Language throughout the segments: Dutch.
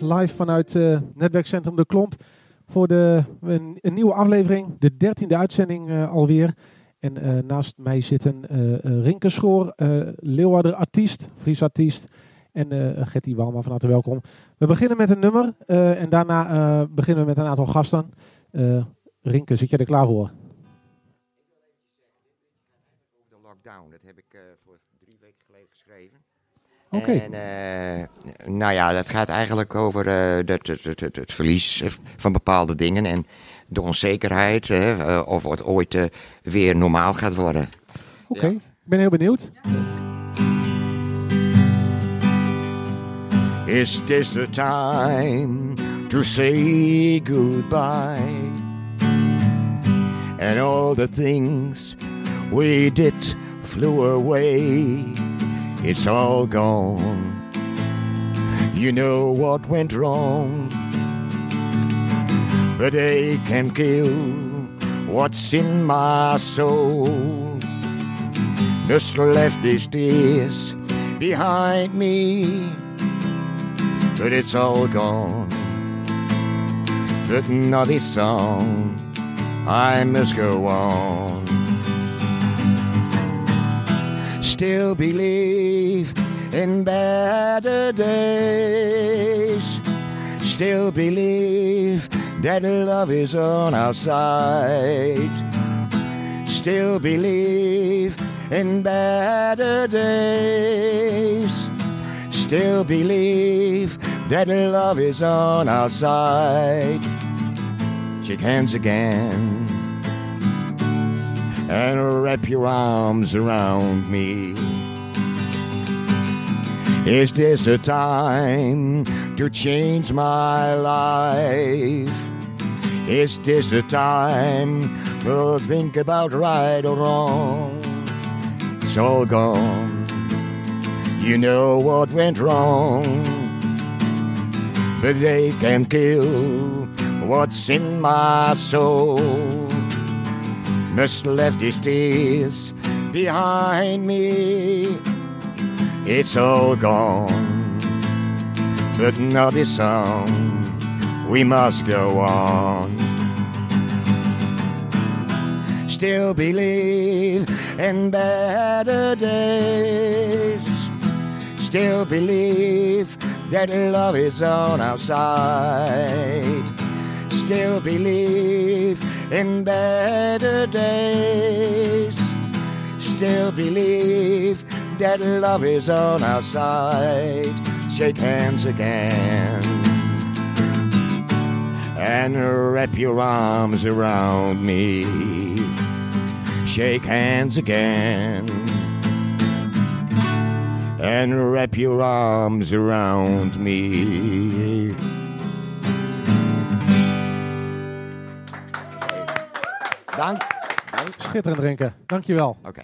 Live vanuit uh, Netwerkcentrum De Klomp. Voor de, een, nieuwe aflevering. De dertiende uitzending uh, alweer. En uh, naast mij zitten Rinke Schoor, Leeuwarder artiest, Fries artiest. En Getty Walma, van harte welkom. We beginnen met een nummer. en daarna beginnen we met een aantal gasten. Rinke, zit jij er klaar voor? Oké. En uh, nou ja, dat gaat eigenlijk over uh, het, het, het, het, verlies van bepaalde dingen en de onzekerheid uh, of het ooit weer normaal gaat worden. Oké, okay. ja. ik ben heel benieuwd. Is this the time to say goodbye? And all the things we did flew away. It's all gone. You know what went wrong, but they can kill what's in my soul. Just left these tears behind me, but it's all gone. But not this song, I must go on. Still believe in better days. Still believe that love is on our side. Still believe in better days. Still believe that love is on our side. Shake hands again and wrap your arms around me. Is this the time to change my life? Is this the time to think about right or wrong? It's all gone. You know what went wrong. But they can kill what's in my soul must left his tears behind me. It's all gone, but not this song. We must go on. Still believe in better days. Still believe that love is on our side. Still believe in better days. Still believe that love is on our side. Shake hands again and wrap your arms around me. Shake hands again and wrap your arms around me. Dank. Dank. Schitterend, Renke. Dankjewel. Oké.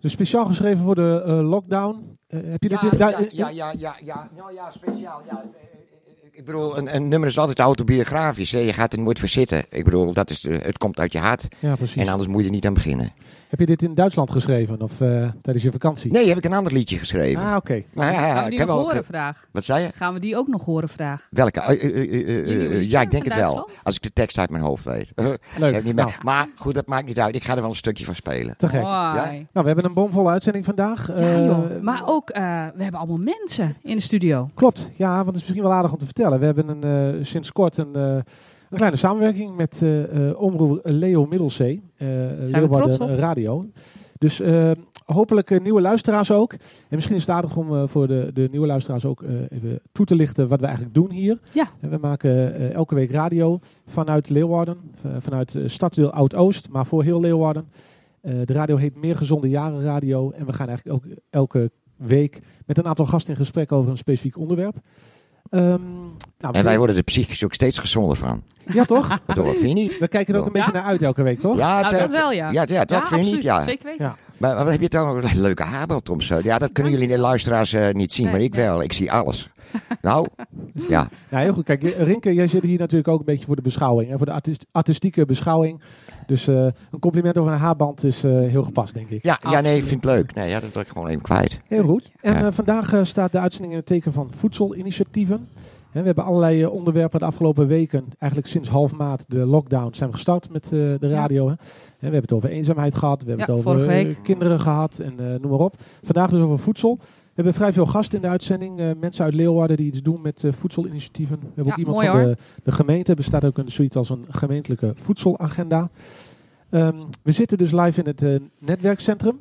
Dus speciaal geschreven voor de uh, lockdown. Uh, heb je ja, dit in ja, ja, ja, ja, ja, nou ja, speciaal. Ja. Ik bedoel, een, een, nummer is altijd autobiografisch. Hè? Je gaat er nooit voor zitten. Ik bedoel, dat is, het komt uit je hart. Ja, precies. En anders moet je er niet aan beginnen. Heb je dit in Duitsland geschreven of uh, tijdens je vakantie? Nee, heb ik een ander liedje geschreven. Ah, oké. Okay. Ja, Gaan we die nog horen, vraag? Wat zei je? Gaan we die ook nog horen, vraag? Welke? Uh, ja, ik denk het wel. Als ik de tekst uit mijn hoofd weet. Leuk. Niet nou. Maar goed, dat maakt niet uit. Ik ga er wel een stukje van spelen. Te gek. Ja? Nou, we hebben een bomvolle uitzending vandaag. Ja, joh. Maar ook, we hebben allemaal mensen in de studio. Klopt. Ja, want het is misschien wel aardig om te vertellen. We hebben een, sinds kort een... Een kleine samenwerking met uh, omroep Leo Middelzee. Uh, Leeuwarden Radio. Dus hopelijk nieuwe luisteraars ook. En misschien is het aardig om voor de, de nieuwe luisteraars ook even toe te lichten wat we eigenlijk doen hier. Ja. En we maken elke week radio vanuit Leeuwarden. vanuit stadsdeel Oud-Oost, maar voor heel Leeuwarden. de radio heet Meer Gezonde Jaren Radio. En we gaan eigenlijk ook elke week met een aantal gasten in gesprek over een specifiek onderwerp. Um, nou, en wij worden er psychisch ook steeds gezonder van. Ja, toch? Dat vind je niet? We kijken er ook een beetje naar uit elke week, toch? Ja, nou, dat wel, ja. Ja, ja dat vind je niet, ja. Zeker weten. Ja. Maar wat heb je toch een leuke haarbelt om zo? Ja, dat kunnen jullie de luisteraars uh, niet zien, maar ik wel. Ik zie alles. Nou, ja. Ja, heel goed. Kijk, Rinke, jij zit hier natuurlijk ook een beetje voor de beschouwing. Hè, voor de artist artistieke beschouwing. Dus uh, een compliment over een haarband is uh, heel gepast, denk ik. Ja, ja nee, ik vind het leuk. Nee, ja, dat wil ik gewoon even kwijt. Heel goed. En uh, vandaag staat de uitzending in het teken van voedselinitiatieven. Hè, we hebben allerlei eh, onderwerpen de afgelopen weken, eigenlijk sinds half maart de lockdown, zijn we gestart met eh, de radio. Hè. Hè, we hebben het over eenzaamheid gehad, we hebben Ja, het over eh, kinderen gehad en eh, noem maar op. Vandaag dus over voedsel. We hebben vrij veel gasten in de uitzending. eh, mensen uit Leeuwarden die iets doen met eh, voedselinitiatieven. We hebben Ja, ook iemand mooi van de, de gemeente. Er bestaat ook een, zoiets als een gemeentelijke voedselagenda. Ehm, we zitten dus live in het eh, netwerkcentrum.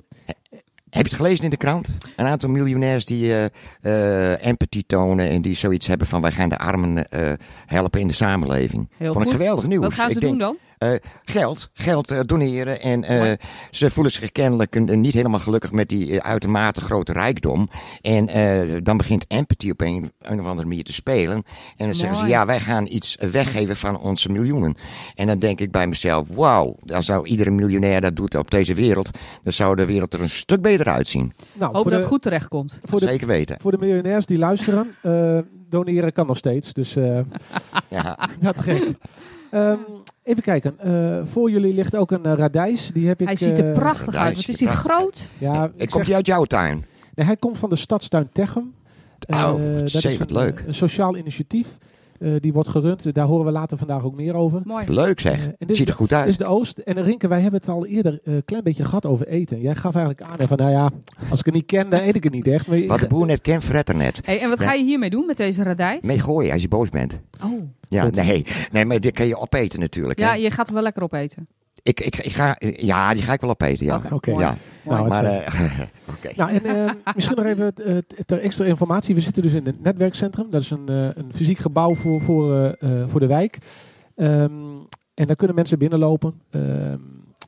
Heb je het gelezen in de krant? Een aantal miljonairs die eh, eh, empathy tonen en die zoiets hebben van wij gaan de armen eh, helpen in de samenleving. Heel Vond ik geweldig nieuws. Wat gaan ze ik doen denk, dan? Eh, geld, geld eh, doneren en eh, ze voelen zich kennelijk niet helemaal gelukkig met die uitermate grote rijkdom. En eh, dan begint empathy op een, een of andere manier te spelen. En dan zeggen ze ja wij gaan iets weggeven van onze miljoenen. En dan denk ik bij mezelf wauw, als zou iedere miljonair dat doet op deze wereld, dan zou de wereld er een stuk beter uitzien. Nou, Hoop dat de, het goed terecht komt. voor de, Zeker weten. voor de miljonairs die luisteren, eh, doneren kan nog steeds. Dus eh Ja. te gek. Ehm, even kijken. eh, voor jullie ligt ook een eh, radijs. Die heb ik, Hij ziet er eh, prachtig radijs, uit. Wat is hij groot? Ja, Ik ik kom die uit jouw tuin? nee, hij komt van de stadstuin Techem. Oh, Eh, dat is wat een, leuk. Een sociaal initiatief. Eh, die wordt gerund. Daar horen we later vandaag ook meer over. Mooi. Leuk Eh, zeg. dit Het ziet er goed Dit uit. is de Oost. En Rinke, wij hebben het al eerder eh, een klein beetje gehad over eten. Jij gaf eigenlijk aan van, nou ja, als ik het niet ken, dan eet ik het niet echt. Maar Wat de boer net kent, fret er net. Hey, en wat ga je hiermee doen met deze radij? Mee gooien als je boos bent. Oh. Ja, Goed. nee. Nee, maar dit kan je opeten natuurlijk. Ja, hè. je gaat er wel lekker op eten. Ik, ik, ik ga, ja, die ga ik wel opeten, ja. Oké. Ja. Nou, maar eh, oké. Nou, en eh, misschien nog even eh, ter extra informatie. We zitten dus in het netwerkcentrum. Dat is een, eh, een fysiek gebouw voor, voor, eh, eh, voor de wijk. Ehm, en daar kunnen mensen binnenlopen ehm,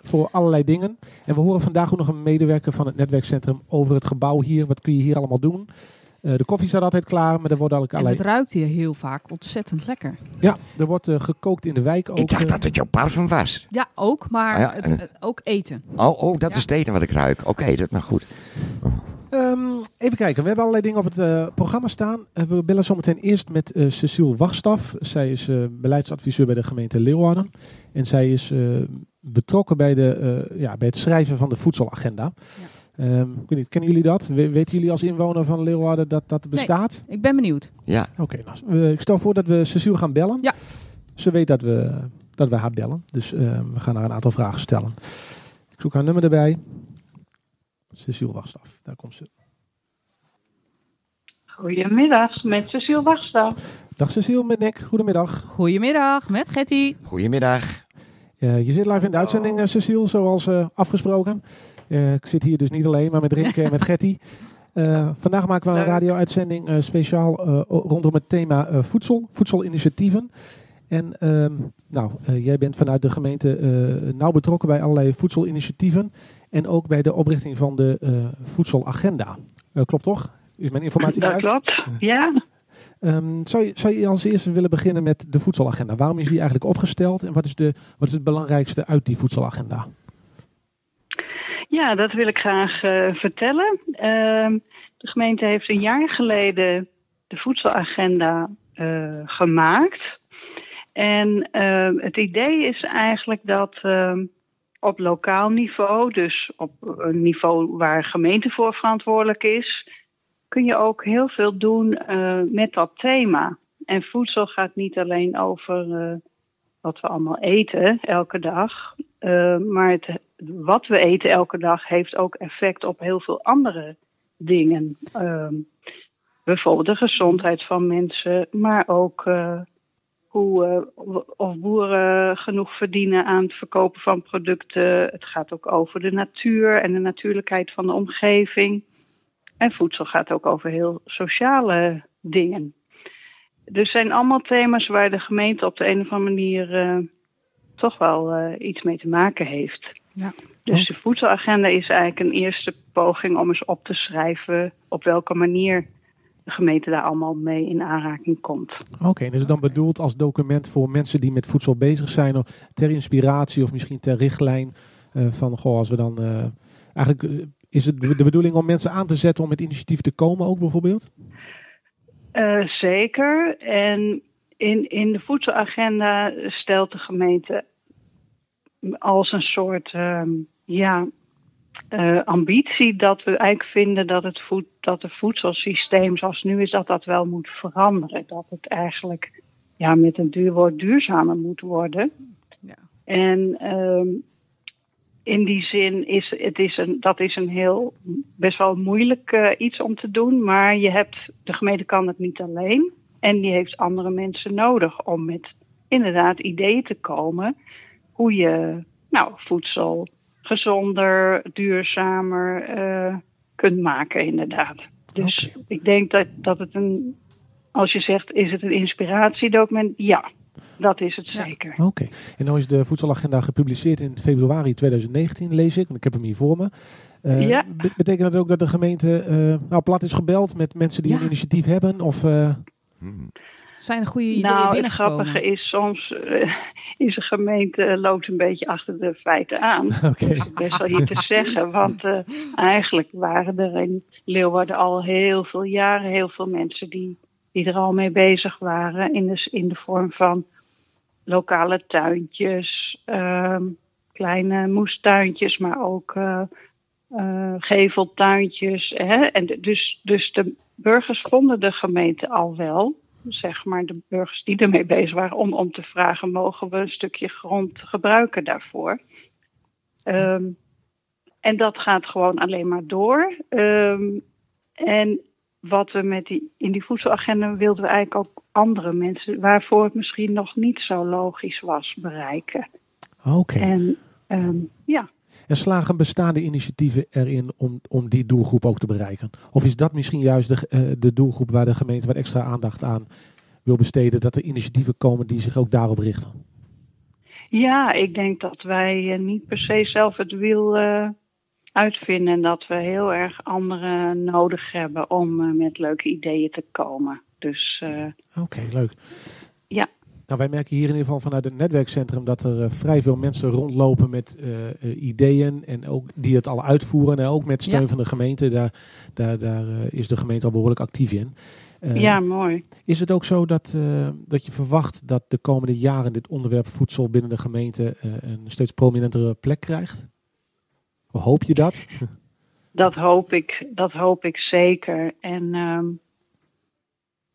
voor allerlei dingen. En we horen vandaag ook nog een medewerker van het netwerkcentrum over het gebouw hier. Wat kun je hier allemaal doen? Eh, de koffie staat altijd klaar, maar er wordt ook En allerlei... het ruikt hier heel vaak ontzettend lekker. Ja, er wordt eh, gekookt in de wijk ook. Ik dacht eh. dat het jouw parfum was. Ja, ook, maar Ah ja, het, ook eten. Oh, oh dat Ja. is het eten wat ik ruik. Oké, dat nou goed. Ehm, even kijken, we hebben allerlei dingen op het programma staan. We bellen zometeen eerst met Cecile Wachtstaf. Zij is eh, beleidsadviseur bij de gemeente Leeuwarden. En zij is eh, betrokken bij, de, eh, ja, bij het schrijven van de voedselagenda. Ehm, ik weet niet, kennen jullie dat? We- weten jullie als inwoner van Leeuwarden dat dat bestaat? Ik ben benieuwd. Ja, Oké, nou, ik stel voor dat we Cecile gaan bellen. Ja. Ze weet dat we, dat we haar bellen. Dus eh, we gaan haar een aantal vragen stellen. Ik zoek haar nummer erbij. Cecile Wachtstaf, daar komt ze. Goedemiddag, met Cecile Wachtstaf. Dag Cecile met Nick, goedemiddag. Goedemiddag, met Getty. goedemiddag. Eh, je zit live in de uitzending, eh, Cecile, zoals eh, afgesproken. Eh, ik zit hier dus niet alleen, maar met Rinke en met Getty. Eh, vandaag maken we een radio-uitzending eh, speciaal rondom het thema voedsel, voedselinitiatieven. En ehm, nou, jij bent vanuit de gemeente nauw betrokken bij allerlei voedselinitiatieven. En ook bij de oprichting van de voedselagenda. Klopt toch? Is mijn informatie Dat juist? klopt, ja. Ehm, zou, je, zou je als eerste willen beginnen met de voedselagenda? Waarom is die eigenlijk opgesteld en wat is, de, wat is het belangrijkste uit die voedselagenda? Ja, dat wil ik graag eh, vertellen. Ehm, de gemeente heeft een jaar geleden de voedselagenda eh, gemaakt. En ehm, het idee is eigenlijk dat ehm, op lokaal niveau, dus op een niveau waar gemeente voor verantwoordelijk is, kun je ook heel veel doen eh, met dat thema. En voedsel gaat niet alleen over wat we allemaal eten elke dag, maar het, wat we eten elke dag heeft ook effect op heel veel andere dingen. Ehm, bijvoorbeeld de gezondheid van mensen, maar ook eh, hoe, eh, of boeren genoeg verdienen aan het verkopen van producten. Het gaat ook over de natuur en de natuurlijkheid van de omgeving. En voedsel gaat ook over heel sociale dingen. Dus zijn allemaal thema's waar de gemeente op de een of andere manier eh, toch wel iets mee te maken heeft. Ja. Dus de voedselagenda is eigenlijk een eerste poging om eens op te schrijven op welke manier de gemeente daar allemaal mee in aanraking komt. Oké, dus dan bedoeld als document voor mensen die met voedsel bezig zijn, of ter inspiratie of misschien ter richtlijn eh, van, goh, als we dan eh, eigenlijk eh, is het de bedoeling om mensen aan te zetten om met initiatief te komen ook bijvoorbeeld? Eh, zeker. En in, in de voedselagenda stelt de gemeente als een soort, ehm, ja, eh, ambitie dat we eigenlijk vinden dat het, voed, dat het voedselsysteem zoals nu is, dat dat wel moet veranderen. Dat het eigenlijk ja, met een duur woord duurzamer moet worden. Ja. En ehm, in die zin is het is een, dat is een heel best wel moeilijk eh, iets om te doen. Maar je hebt, de gemeente kan het niet alleen. En die heeft andere mensen nodig om met inderdaad ideeën te komen hoe je nou, voedsel gezonder, duurzamer eh, kunt maken, inderdaad. Dus ik denk dat, dat het een, als je zegt, is het een inspiratiedocument? Ja, dat is het Ja. zeker. Oké. En nou is de voedselagenda gepubliceerd in februari 2019, lees ik. Want ik heb hem hier voor me. Eh, Ja. be- betekent dat ook dat de gemeente eh, nou, plat is gebeld met mensen die Ja. een initiatief hebben? Of, eh, Hmm. Zijn er goede ideeën Nou, het binnengekomen? grappige is soms eh, is de gemeente eh, loopt een beetje achter de feiten aan. Oké. Best wel hier te zeggen, want eh, eigenlijk waren er in Leeuwarden al heel veel jaren heel veel mensen die, die er al mee bezig waren in de, in de vorm van lokale tuintjes, ehm, kleine moestuintjes, maar ook geveltuintjes. Hè? En dus, dus de burgers vonden de gemeente al wel, zeg maar de burgers die ermee bezig waren, om, om te vragen: mogen we een stukje grond gebruiken daarvoor? Ehm, en dat gaat gewoon alleen maar door. Ehm, en wat we met die, in die voedselagenda wilden we eigenlijk ook andere mensen, waarvoor het misschien nog niet zo logisch was, bereiken. Oké. En ehm, ja, En slagen bestaande initiatieven erin om, om die doelgroep ook te bereiken? Of is dat misschien juist de, eh, de doelgroep waar de gemeente wat extra aandacht aan wil besteden? Dat er initiatieven komen die zich ook daarop richten? Ja, ik denk dat wij eh, niet per se zelf het wiel eh, uitvinden. En dat we heel erg anderen nodig hebben om met leuke ideeën te komen. Dus Oké, leuk. ja, Nou, wij merken hier in ieder geval vanuit het netwerkcentrum dat er eh, vrij veel mensen rondlopen met eh, eh, ideeën en ook die het al uitvoeren. En ook met steun Ja. van de gemeente. Daar, daar, daar is de gemeente al behoorlijk actief in. Ja, mooi. Is het ook zo dat, dat je verwacht dat de komende jaren dit onderwerp voedsel binnen de gemeente een steeds prominentere plek krijgt? Hoop je dat? Dat hoop ik, dat hoop ik zeker. En ehm,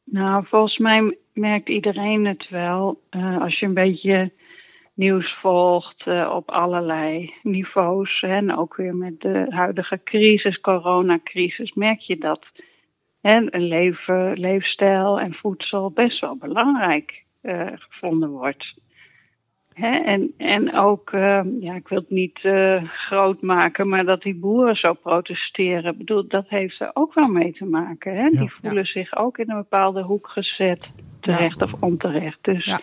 nou, volgens mij merkt iedereen het wel. Eh, als je een beetje nieuws volgt eh, op allerlei niveaus. Hè, en ook weer met de huidige crisis, coronacrisis, merk je dat hè, een leven, leefstijl en voedsel best wel belangrijk eh, gevonden wordt. Hè, en, en ook, ja, ik wil het niet groot maken, maar dat die boeren zo protesteren, bedoel, dat heeft er ook wel mee te maken. Hè? Ja. Die voelen zich ook in een bepaalde hoek gezet, terecht of onterecht. Dus Ja.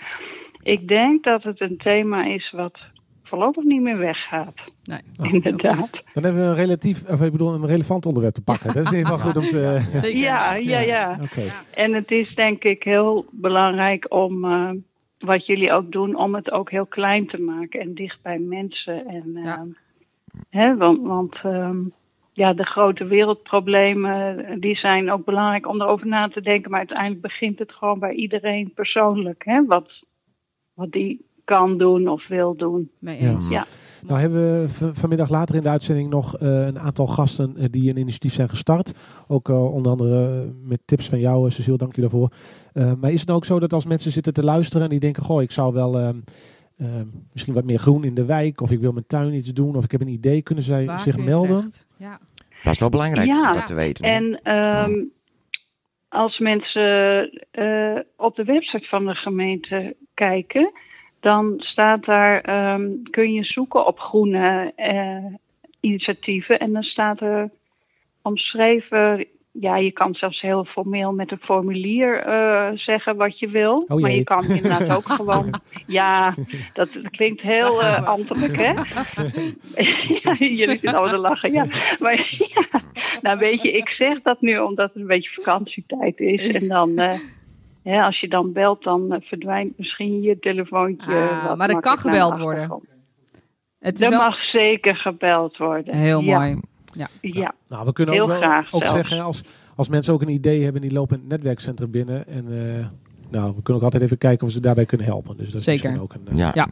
ik denk dat het een thema is wat voorlopig niet meer weggaat. Nee. Oh, Inderdaad. Dan hebben we een relatief, of ik bedoel een relevant onderwerp te pakken. Dat is in ieder geval goed om te. Zeker. Ja, ja, ja. Oké. En het is denk ik heel belangrijk om, eh, wat jullie ook doen, om het ook heel klein te maken en dicht bij mensen. En, Ja. ehm, hè, want want ehm, ja, de grote wereldproblemen, die zijn ook belangrijk om erover na te denken. Maar uiteindelijk begint het gewoon bij iedereen persoonlijk. Hè, wat, wat die kan doen of wil doen. Mee Ja. eens. Ja. Nou hebben we vanmiddag later in de uitzending nog eh, een aantal gasten eh, die een initiatief zijn gestart. Ook eh, onder andere met tips van jou, Cecile, dank je daarvoor. Eh, maar is het nou ook zo dat als mensen zitten te luisteren en die denken, goh, ik zou wel ehm, misschien wat meer groen in de wijk, of ik wil mijn tuin iets doen, of ik heb een idee, kunnen zij Waar zich melden? Ja. Dat is wel belangrijk Ja. om dat te weten. hè? En ehm, als mensen eh, op de website van de gemeente kijken, dan staat daar, ehm, kun je zoeken op groene eh, initiatieven. En dan staat er omschreven, ja, je kan zelfs heel formeel met een formulier eh, zeggen wat je wil. Oh maar je kan inderdaad ook gewoon, ja, dat, dat klinkt heel eh, we. ambtelijk, hè? ja, jullie zitten allemaal te lachen, ja. Maar ja, nou weet je, ik zeg dat nu omdat het een beetje vakantietijd is. En dan, eh, als je dan belt, dan verdwijnt misschien je telefoontje. Ah, maar er kan gebeld worden. Het is Er wel mag zeker gebeld worden. heel ja, mooi. Ja, Nou, we kunnen Heel ook, wel, graag ook zelfs. zeggen, als, als mensen ook een idee hebben, die lopen in het netwerkcentrum binnen. En eh, nou, we kunnen ook altijd even kijken of ze daarbij kunnen helpen. Dus dat is Zeker. misschien ook een... eh, ja. Ja.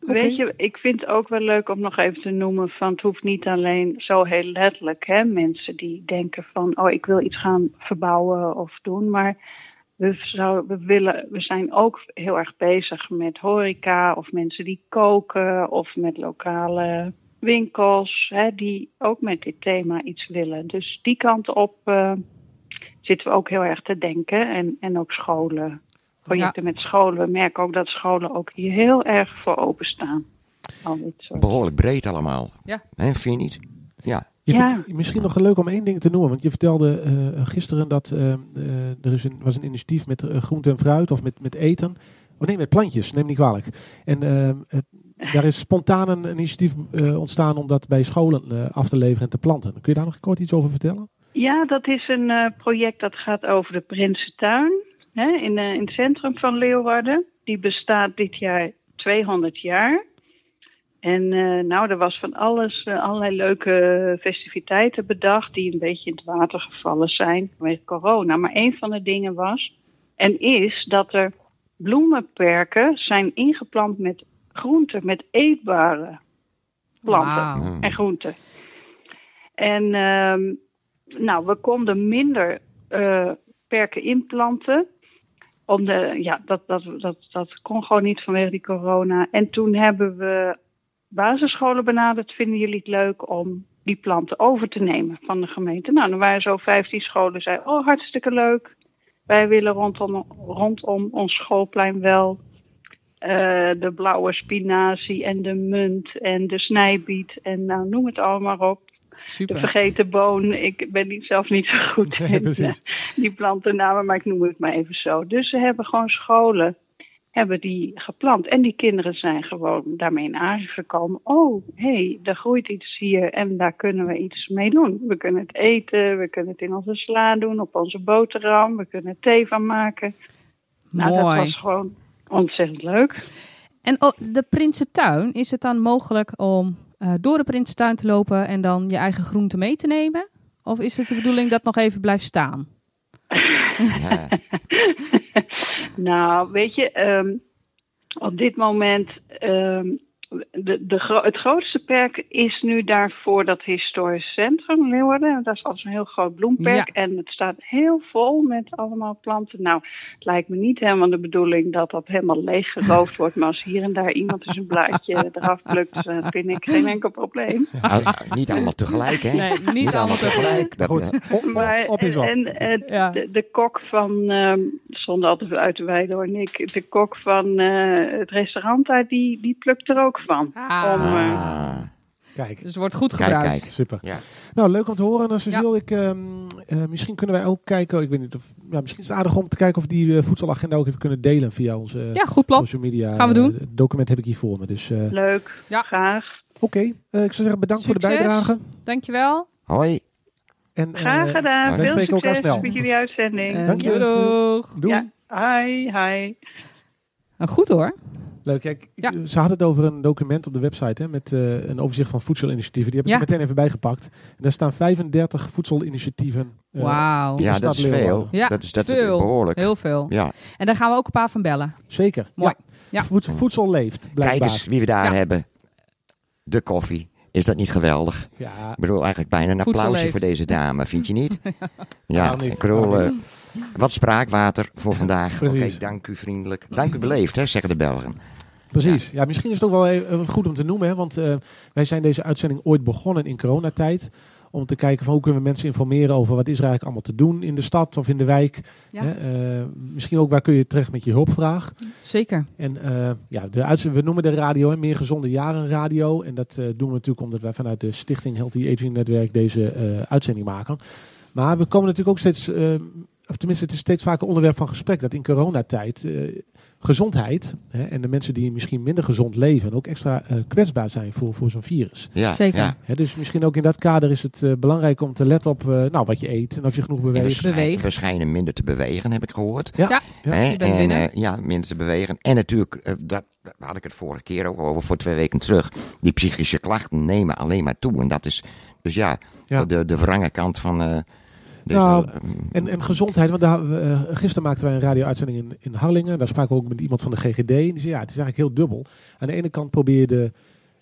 weet je, ik vind het ook wel leuk om nog even te noemen van het hoeft niet alleen zo heel letterlijk, hè, mensen die denken van oh ik wil iets gaan verbouwen of doen, maar we, zou, we, willen, we zijn ook heel erg bezig met horeca of mensen die koken of met lokale winkels hè, die ook met dit thema iets willen. Dus die kant op uh, zitten we ook heel erg te denken en, en ook scholen projecten met scholen. We merken ook dat scholen ook hier heel erg voor openstaan. Al dit soort. Behoorlijk breed allemaal. Ja. Hè, vind je niet? Ja. Je Ja. misschien nog leuk om één ding te noemen. Want je vertelde eh, gisteren dat eh, eh, er is een, was een initiatief met eh, groente en fruit of met, met eten. Oh nee, met plantjes, neem niet kwalijk. En eh, het- daar is spontaan een initiatief eh, ontstaan om dat bij scholen eh, af te leveren en te planten. Kun je daar nog kort iets over vertellen? Ja, dat is een eh, project dat gaat over de Prinsentuin hè, in, in het centrum van Leeuwarden. Die bestaat dit jaar 200 jaar. En nou, er was van alles, allerlei leuke festiviteiten bedacht die een beetje in het water gevallen zijn vanwege corona. Maar een van de dingen was en is dat er bloemenperken zijn ingeplant met groenten, met eetbare planten Wauw. Mm. en groenten. En ehm, nou, we konden minder eh, perken inplanten. Om de, ja, dat, dat, dat, dat kon gewoon niet vanwege die corona. En toen hebben we basisscholen benaderd. Vinden jullie het leuk om die planten over te nemen van de gemeente? Nou, er waren zo 15 scholen. Zeiden, oh, hartstikke leuk. Wij willen rondom, rondom ons schoolplein wel eh, de blauwe spinazie en de munt en de snijbiet en nou, noem het allemaal op. De Super. vergeten boon. Ik ben niet, zelf niet zo goed Nee, in precies. eh, die plantennamen, maar ik noem het maar even zo. Dus ze hebben gewoon scholen hebben die geplant. En die kinderen zijn gewoon daarmee in aanraking gekomen. Oh, hé, hey, er groeit iets hier en daar kunnen we iets mee doen. We kunnen het eten, we kunnen het in onze sla doen, op onze boterham. We kunnen thee van maken. Nou, dat Mooi. was gewoon ontzettend leuk. En de Prinsentuin, is het dan mogelijk om eh, door de Prinsentuin te lopen en dan je eigen groente mee te nemen? Of is het de bedoeling dat nog even blijft staan? Ja. nou, weet je, ehm, op dit moment. ehm, de, de, gro- het grootste perk is nu daarvoor dat historisch centrum Leeuwarden. Dat is altijd een heel groot bloemperk. En het staat heel vol met allemaal planten. Nou, het lijkt me niet helemaal de bedoeling dat dat helemaal leeggeroofd wordt. Maar als hier en daar iemand eens een blaadje eraf plukt, eh, vind ik geen enkel probleem. Ah, niet allemaal tegelijk, hè? Nee, niet allemaal tegelijk. Dat, Goed, eh, op, op, Maar, op is op. En eh, Ja. de, de kok van, ehm zonder altijd uit te wijden hoor, Nick. De kok van eh, het restaurant daar, die, die plukt er ook van. Ah. Om, eh, ah. Kijk, Dus het wordt goed gebruikt. kijk. super. Ja. Nou, leuk om te horen. En Cecile, ik, ehm, eh, misschien kunnen wij ook kijken. Ik weet niet of. Ja, misschien is het aardig om te kijken of we die eh, voedselagenda ook even kunnen delen via onze Ja, goed plan. social media. Gaan we doen. Het document heb ik hier voor me. Dus eh, leuk, Ja. graag. oké. Eh, ik zou zeggen bedankt voor de Succes. bijdrage. Dankjewel. Hoi. En, eh, Graag gedaan. Veel spreken elkaar succes snel. met jullie uitzending. En Dank je. doeg. Doei. Ja, hi, hi. Nou, goed hoor. Leuk. Kijk, Ja. Ze had het over een document op de website hè, met eh, een overzicht van voedselinitiatieven. Die heb ik Ja. er meteen even bijgepakt. En daar staan 35 voedselinitiatieven. eh, Wauw. Ja, dat is veel. Ja, dat is, dat is veel. behoorlijk. Heel veel. Ja. En daar gaan we ook een paar van bellen. Zeker. Mooi. Ja. Ja. Voedsel, voedsel leeft, blijkbaar. Kijk eens wie we daar Ja. hebben. De koffie. Is dat niet geweldig? Ja, Ik bedoel, eigenlijk bijna een Voedsel applausje leeft. voor deze dame, vind je niet? Ja, Nou, niet. ik bedoel, eh, wat spraakwater voor vandaag. Oké, dank u vriendelijk. Dank u beleefd, hè, zeggen de Belgen. Precies. Ja. misschien is het ook wel even goed om te noemen. Hè, want eh, wij zijn deze uitzending ooit begonnen in coronatijd. Om te kijken van hoe kunnen we mensen informeren over wat is er eigenlijk allemaal te doen in de stad of in de wijk. Ja. Hè, eh, misschien ook waar kun je terecht met je hulpvraag. Zeker. En eh, ja, de uitzending, we noemen de radio hè, Meer Gezonde Jaren Radio. En dat eh, doen we natuurlijk omdat wij vanuit de Stichting Healthy Aging Netwerk deze eh, uitzending maken. Maar we komen natuurlijk ook steeds, eh, of tenminste het is steeds vaker onderwerp van gesprek, dat in coronatijd eh, gezondheid hè, en de mensen die misschien minder gezond leven ook extra eh, kwetsbaar zijn voor, voor zo'n virus. Ja, Zeker. Ja. Hè, dus misschien ook in dat kader is het eh, belangrijk om te letten op eh, nou, wat je eet en of je genoeg En we, beweegt. schijnen, Beweegt. we schijnen minder te bewegen, heb ik gehoord. Ja, Ja. Hè, je bent en, binnen. ja, minder te bewegen. En natuurlijk, dat, daar had ik het vorige keer ook over, voor twee weken terug. Die psychische klachten nemen alleen maar toe. En dat is dus ja, Ja. de, de wrange kant van, Nou, eh, En, en gezondheid, want daar, eh, gisteren maakten wij een radio-uitzending in, in Harlingen. Daar spraken we ook met iemand van de GGD. En die zei, ja, het is eigenlijk heel dubbel. Aan de ene kant probeer je de,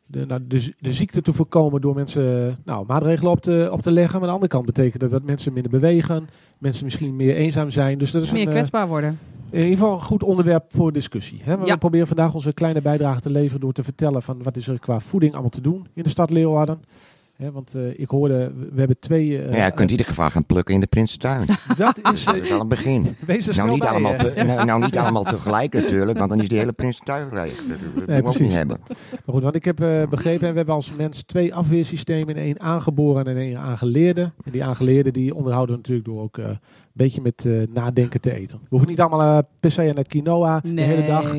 de, nou, de, de ziekte te voorkomen door mensen nou, maatregelen op te, op te leggen. Maar aan de andere kant betekent dat dat mensen minder bewegen. Mensen misschien meer eenzaam zijn. Dus dat is Meer een, eh, kwetsbaar worden. in ieder geval een goed onderwerp voor discussie. Hè? Ja. We proberen vandaag onze kleine bijdrage te leveren door te vertellen van wat is er qua voeding allemaal te doen in de stad Leeuwarden. Hè, want eh, ik hoorde, we hebben twee... eh, nou ja, je kunt in ieder geval gaan plukken in de Prinsentuin. Dat is... Dat is al een begin. wees er Nou snel niet, bij, allemaal eh. te, nou, nou niet allemaal tegelijk natuurlijk, want dan is die hele Prinsentuin leeg. Dat, we ook niet hebben. Maar goed, want ik heb eh, begrepen, we hebben als mens twee afweersystemen. één aangeboren en één aangeleerde. En die aangeleerde die onderhouden we natuurlijk door ook eh, een beetje met eh, nadenken te eten. We hoeven niet allemaal per se aan het quinoa de hele dag.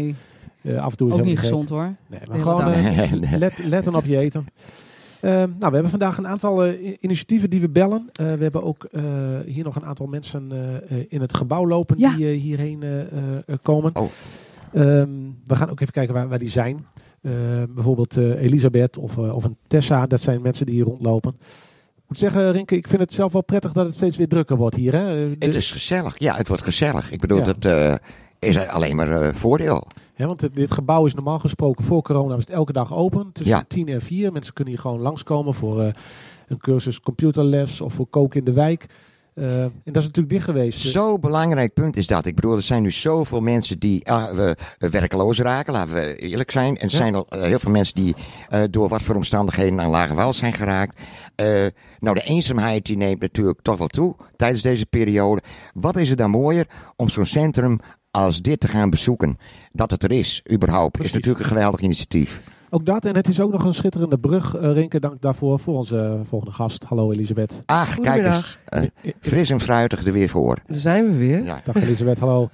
Eh, af en toe is ook niet gek. gezond hoor. Nee, De maar gewoon Nee. let, letten op je eten. Eh, nou, we hebben vandaag een aantal eh, initiatieven die we bellen. Eh, we hebben ook eh, hier nog een aantal mensen in het gebouw lopen Ja. die eh, hierheen eh, eh, eh, komen. Oh. Ehm, we gaan ook even kijken waar, waar die zijn. Eh, bijvoorbeeld eh, Elisabeth of, of een Tessa, dat zijn mensen die hier rondlopen. Ik moet zeggen, Rinke, ik vind het zelf wel prettig dat het steeds weer drukker wordt hier. Hè? De- Het is gezellig. Ja, het wordt gezellig. Ik bedoel, Ja. dat eh, is alleen maar eh, voordeel. want dit gebouw is normaal gesproken voor corona was het elke dag open. Tussen Ja. 10 en 4. Mensen kunnen hier gewoon langskomen voor eh, een cursus computerles of voor koken in de wijk. Eh, en dat is natuurlijk dicht geweest. Zo'n belangrijk punt is dat. Ik bedoel, er zijn nu zoveel mensen die ah, we, we werkeloos raken, laten we eerlijk zijn. En er Ja. zijn al heel veel mensen die door wat voor omstandigheden aan lage wal zijn geraakt. Nou, de eenzaamheid die neemt natuurlijk toch wel toe tijdens deze periode. Wat is er dan mooier om zo'n centrum als dit te gaan bezoeken? Dat het er is, überhaupt, Precies. is natuurlijk een geweldig initiatief. Ook dat. En het is ook nog een schitterende brug. eh Rinke, dank daarvoor voor onze eh, volgende gast. Hallo Elisabeth. Ach, kijk eens, Goedemiddag. eh, fris en fruitig er weer voor. Daar zijn we weer. Ja. Dag Elisabeth, hallo.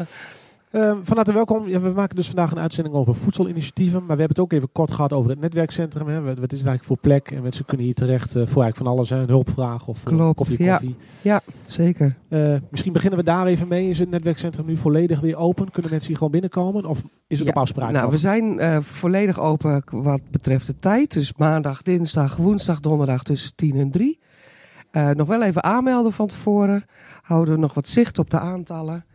Ehm, van harte welkom. Ja, we maken dus vandaag een uitzending over voedselinitiatieven. Maar we hebben het ook even kort gehad over het netwerkcentrum. Hè. Wat, is het eigenlijk voor plek? En mensen kunnen hier terecht eh, voor eigenlijk van alles. Hè. Een hulpvraag of voor een kopje ja. koffie. Ja, zeker. Eh, misschien beginnen we daar even mee. Is het netwerkcentrum nu volledig weer open? Kunnen mensen hier gewoon binnenkomen? Of is het Ja, op afspraak? Nou, nog? we zijn eh, volledig open wat betreft de tijd. Dus maandag, dinsdag, woensdag, donderdag tussen 10 en 3. Eh, nog wel even aanmelden van tevoren. Houden we nog wat zicht op de aantallen.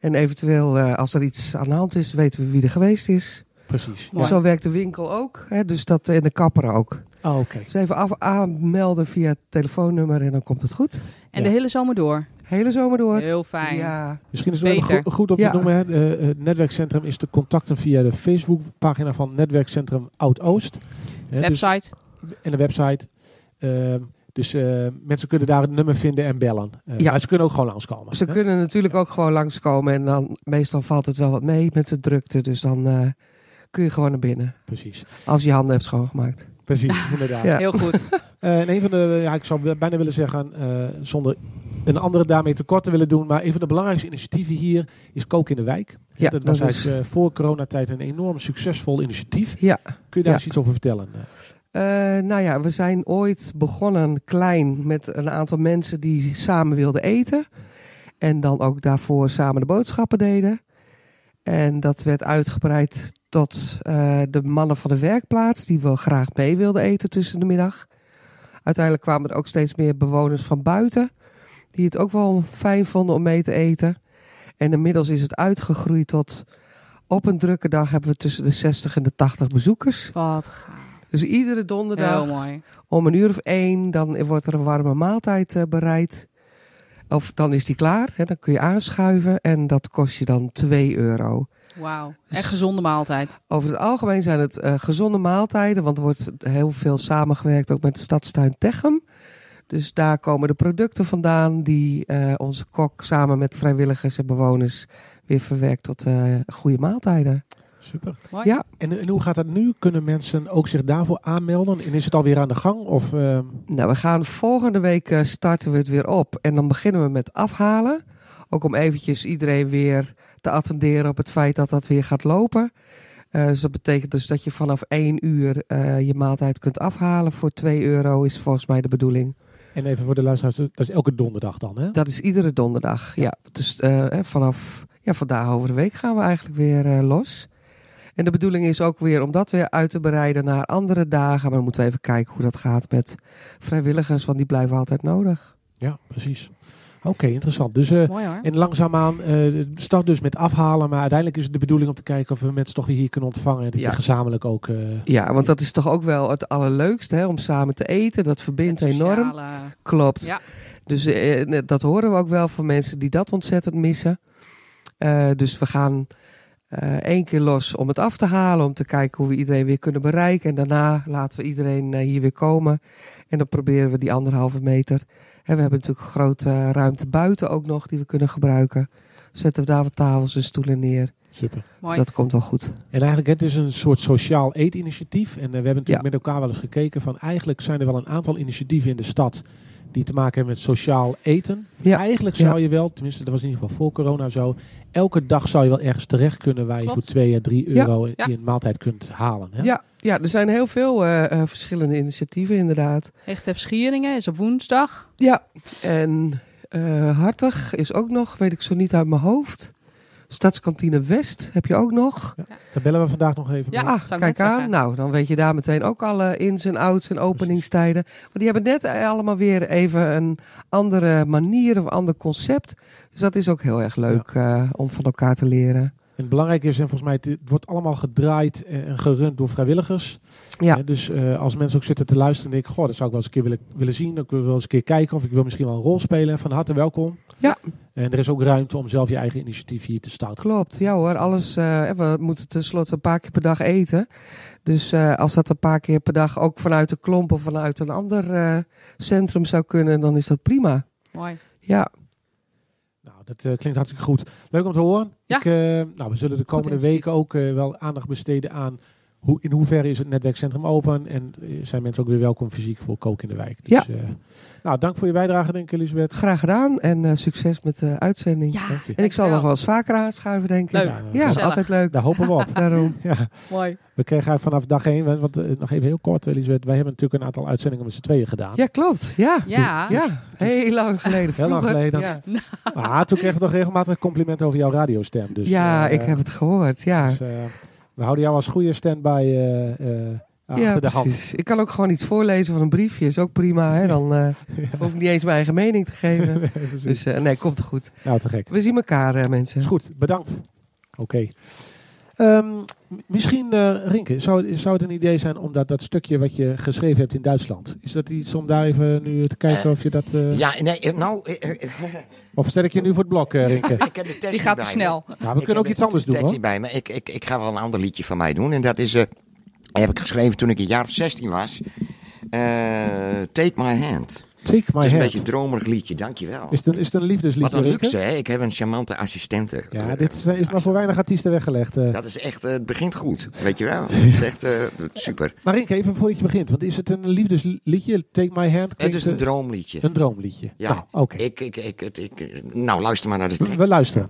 En eventueel, eh, als er iets aan de hand is, weten we wie er geweest is. Precies. Zo werkt de winkel ook. Hè, dus dat en de kapper ook. Oh, oké. Dus even af, aanmelden via het telefoonnummer en dan komt het goed. En Ja. de hele zomer door. Hele zomer door. Heel fijn. Ja, Misschien is het wel goed, om te Ja. noemen. Hè. Eh, het netwerkcentrum is te contacten via de Facebookpagina van Netwerkcentrum Oud-Oost. Hè, dus- Website. en de website. Ehm, dus eh, mensen kunnen daar het nummer vinden en bellen. Eh, Ja. Maar ze kunnen ook gewoon langskomen. Ze hè? kunnen natuurlijk ook gewoon langskomen en dan meestal valt het wel wat mee met de drukte. Dus dan eh, kun je gewoon naar binnen. Precies. Als je je handen hebt schoongemaakt. Precies, inderdaad. Ja. Heel goed. Eh, en een van de, ja, ik zou bijna willen zeggen, eh, zonder een andere daarmee tekort te willen doen, maar een van de belangrijkste initiatieven hier is Koken in de Wijk. Ja, dat was dat is- eigenlijk eh, voor coronatijd een enorm succesvol initiatief. Ja, Kun je daar Ja. eens iets over vertellen? Eh, nou ja, we zijn ooit begonnen klein met een aantal mensen die samen wilden eten. En dan ook daarvoor samen de boodschappen deden. En dat werd uitgebreid tot eh, de mannen van de werkplaats die wel graag mee wilden eten tussen de middag. Uiteindelijk kwamen er ook steeds meer bewoners van buiten die het ook wel fijn vonden om mee te eten. En inmiddels is het uitgegroeid tot op een drukke dag hebben we tussen de 60 en de 80 bezoekers. Wat gaaf. Dus iedere donderdag Heel mooi. om een uur of één, dan wordt er een warme maaltijd eh, bereid. Of dan is die klaar, hè, dan kun je aanschuiven en dat kost je dan 2 euro. Wauw. Echt gezonde maaltijd. Over het algemeen zijn het eh, gezonde maaltijden, want er wordt heel veel samengewerkt ook met de stadstuin Techem. Dus daar komen de producten vandaan die eh, onze kok samen met vrijwilligers en bewoners weer verwerkt tot eh, goede maaltijden. Super. Mooi. Ja. En, en hoe gaat dat nu? Kunnen mensen ook zich daarvoor aanmelden? En is het alweer aan de gang? Of, ehm, Nou, we gaan volgende week eh, starten we het weer op. En dan beginnen we met afhalen. Ook om eventjes iedereen weer te attenderen op het feit dat dat weer gaat lopen. Eh, dus dat betekent dus dat je vanaf 1 uur eh, je maaltijd kunt afhalen. Voor 2 euro is volgens mij de bedoeling. en even voor de luisteraars, dat is elke donderdag dan, hè? Dat is iedere donderdag. Ja, dus eh, hè, vanaf ja, vandaag over de week gaan we eigenlijk weer eh, los. En de bedoeling is ook weer om dat weer uit te bereiden naar andere dagen. Maar dan moeten we even kijken hoe dat gaat met vrijwilligers, want die blijven altijd nodig. Ja, precies. Oké, interessant. Dus eh, Mooi hoor. en langzaamaan, eh start dus met afhalen, maar uiteindelijk is het de bedoeling om te kijken of we mensen toch weer hier kunnen ontvangen. en Dat Ja. je gezamenlijk ook... eh, Ja, want dat is toch ook wel het allerleukste, hè, om samen te eten. Dat verbindt enorm. Klopt. Ja. Dus eh, dat horen we ook wel van mensen die dat ontzettend missen. Eh, dus we gaan één keer los om het af te halen, om te kijken hoe we iedereen weer kunnen bereiken. En daarna laten we iedereen eh, hier weer komen. En dan proberen we die anderhalve meter. En we hebben natuurlijk grote ruimte buiten ook nog die we kunnen gebruiken. Zetten we daar wat tafels en stoelen neer. super. Mooi. Dus dat komt wel goed. En eigenlijk, het is een soort sociaal eetinitiatief. En eh, we hebben natuurlijk Ja. met elkaar wel eens gekeken van eigenlijk zijn er wel een aantal initiatieven in de stad die te maken hebben met sociaal eten. Ja. Eigenlijk Ja. zou je wel, tenminste dat was in ieder geval voor corona zo, elke dag zou je wel ergens terecht kunnen waar je voor 2 à 3 Ja. euro in Ja. een maaltijd kunt halen. Hè? Ja, ja er zijn heel veel eh, eh, verschillende initiatieven inderdaad. Echt heb Schieringen is op woensdag. Ja, en eh, Hartig is ook nog, weet ik zo niet uit mijn hoofd. Stadskantine West heb je ook nog. Daar bellen we vandaag nog even Ja. mee. ah, kijk aan. zeggen. Nou, dan weet je daar meteen ook alle ins en outs en openingstijden. Maar die hebben net allemaal weer even een andere manier of ander concept. Dus dat is ook heel erg leuk eh, om van elkaar te leren. En het belangrijke is, en volgens mij, het, wordt allemaal gedraaid en gerund door vrijwilligers. Ja, dus eh, als mensen ook zitten te luisteren en denken, goh, dat zou ik wel eens een keer willen, willen zien. Ik wil wel eens een keer kijken of ik wil misschien wel een rol spelen. Van harte welkom. Ja. En er is ook ruimte om zelf je eigen initiatief hier te starten. klopt. Ja hoor, alles. eh, we moeten tenslotte een paar keer per dag eten. Dus eh, als dat een paar keer per dag ook vanuit de klomp of vanuit een ander eh, centrum zou kunnen, dan is dat prima. Mooi. Ja, dat eh, klinkt hartstikke goed. Leuk om te horen. Ja. Ik, eh, nou, we zullen de komende weken ook eh, wel aandacht besteden aan hoe, in hoeverre is het netwerkcentrum open. En eh, zijn mensen ook weer welkom fysiek voor koken in de wijk. Dus, Ja. eh, nou, dank voor je bijdrage, denk ik, Elisabeth. graag gedaan en eh, succes met de uitzending. Ja, Dank je. En ik zal nog wel eens vaker aanschuiven, denk ik. Leuk. Ja, Ja, altijd leuk. Daar hopen we op. Daarom. ja. Mooi. We kregen eigenlijk vanaf dag één, want, want, nog even heel kort, Elisabeth. Wij hebben natuurlijk een aantal uitzendingen met z'n tweeën gedaan. Ja, klopt. Ja. Ja. Ja, heel lang geleden. Heel lang geleden. Ja, Ah, toen kregen we toch regelmatig complimenten over jouw radiostem. Dus, ja ik heb het gehoord. Ja, dus, eh, we houden jou als goede standby achter ja de hand. precies. Ik kan ook gewoon iets voorlezen van een briefje. Is ook prima. Hè? Dan eh, hoef ik niet eens mijn eigen mening te geven. Nee. Dus nee, komt goed. nou, te gek. We zien elkaar, mensen. Is goed, bedankt. Oké. M- misschien, eh Rinke, zou, zou het een idee zijn om dat, dat stukje wat je geschreven hebt in Duitsland, is dat iets om daar even nu te kijken of je dat... eh, Ja, nee, eh, nou, eh, eh, Of stel ik je nu voor het blok, eh, Rinke? ik heb de tekst Die gaat te snel. me. Nou, we Ik kunnen ook iets anders de doen, hoor. bij me. Ik, ik, ik ga wel een ander liedje van mij doen. En dat is, eh, heb ik geschreven toen ik een jaar of 16 was. Eh, Take My Hand. Take Het my is een hand. beetje een dromerig liedje, dankjewel. Is het een, is het een Wat liefdesliedje, een Rinke? luxe, hè? Ik heb een charmante assistente. Ja, dit is, is maar voor weinig artiesten weggelegd. eh. Dat is echt, eh, het begint goed, weet je wel. Het is echt eh, super. Maar Rinke, even voordat je begint. Want is het een liefdesliedje? Take my hand? Het is een eh, droomliedje. een droomliedje. Ja. Nou, oké. Ik, ik, ik, het- ik, eh, nou, luister maar naar de We, tekst. we luisteren.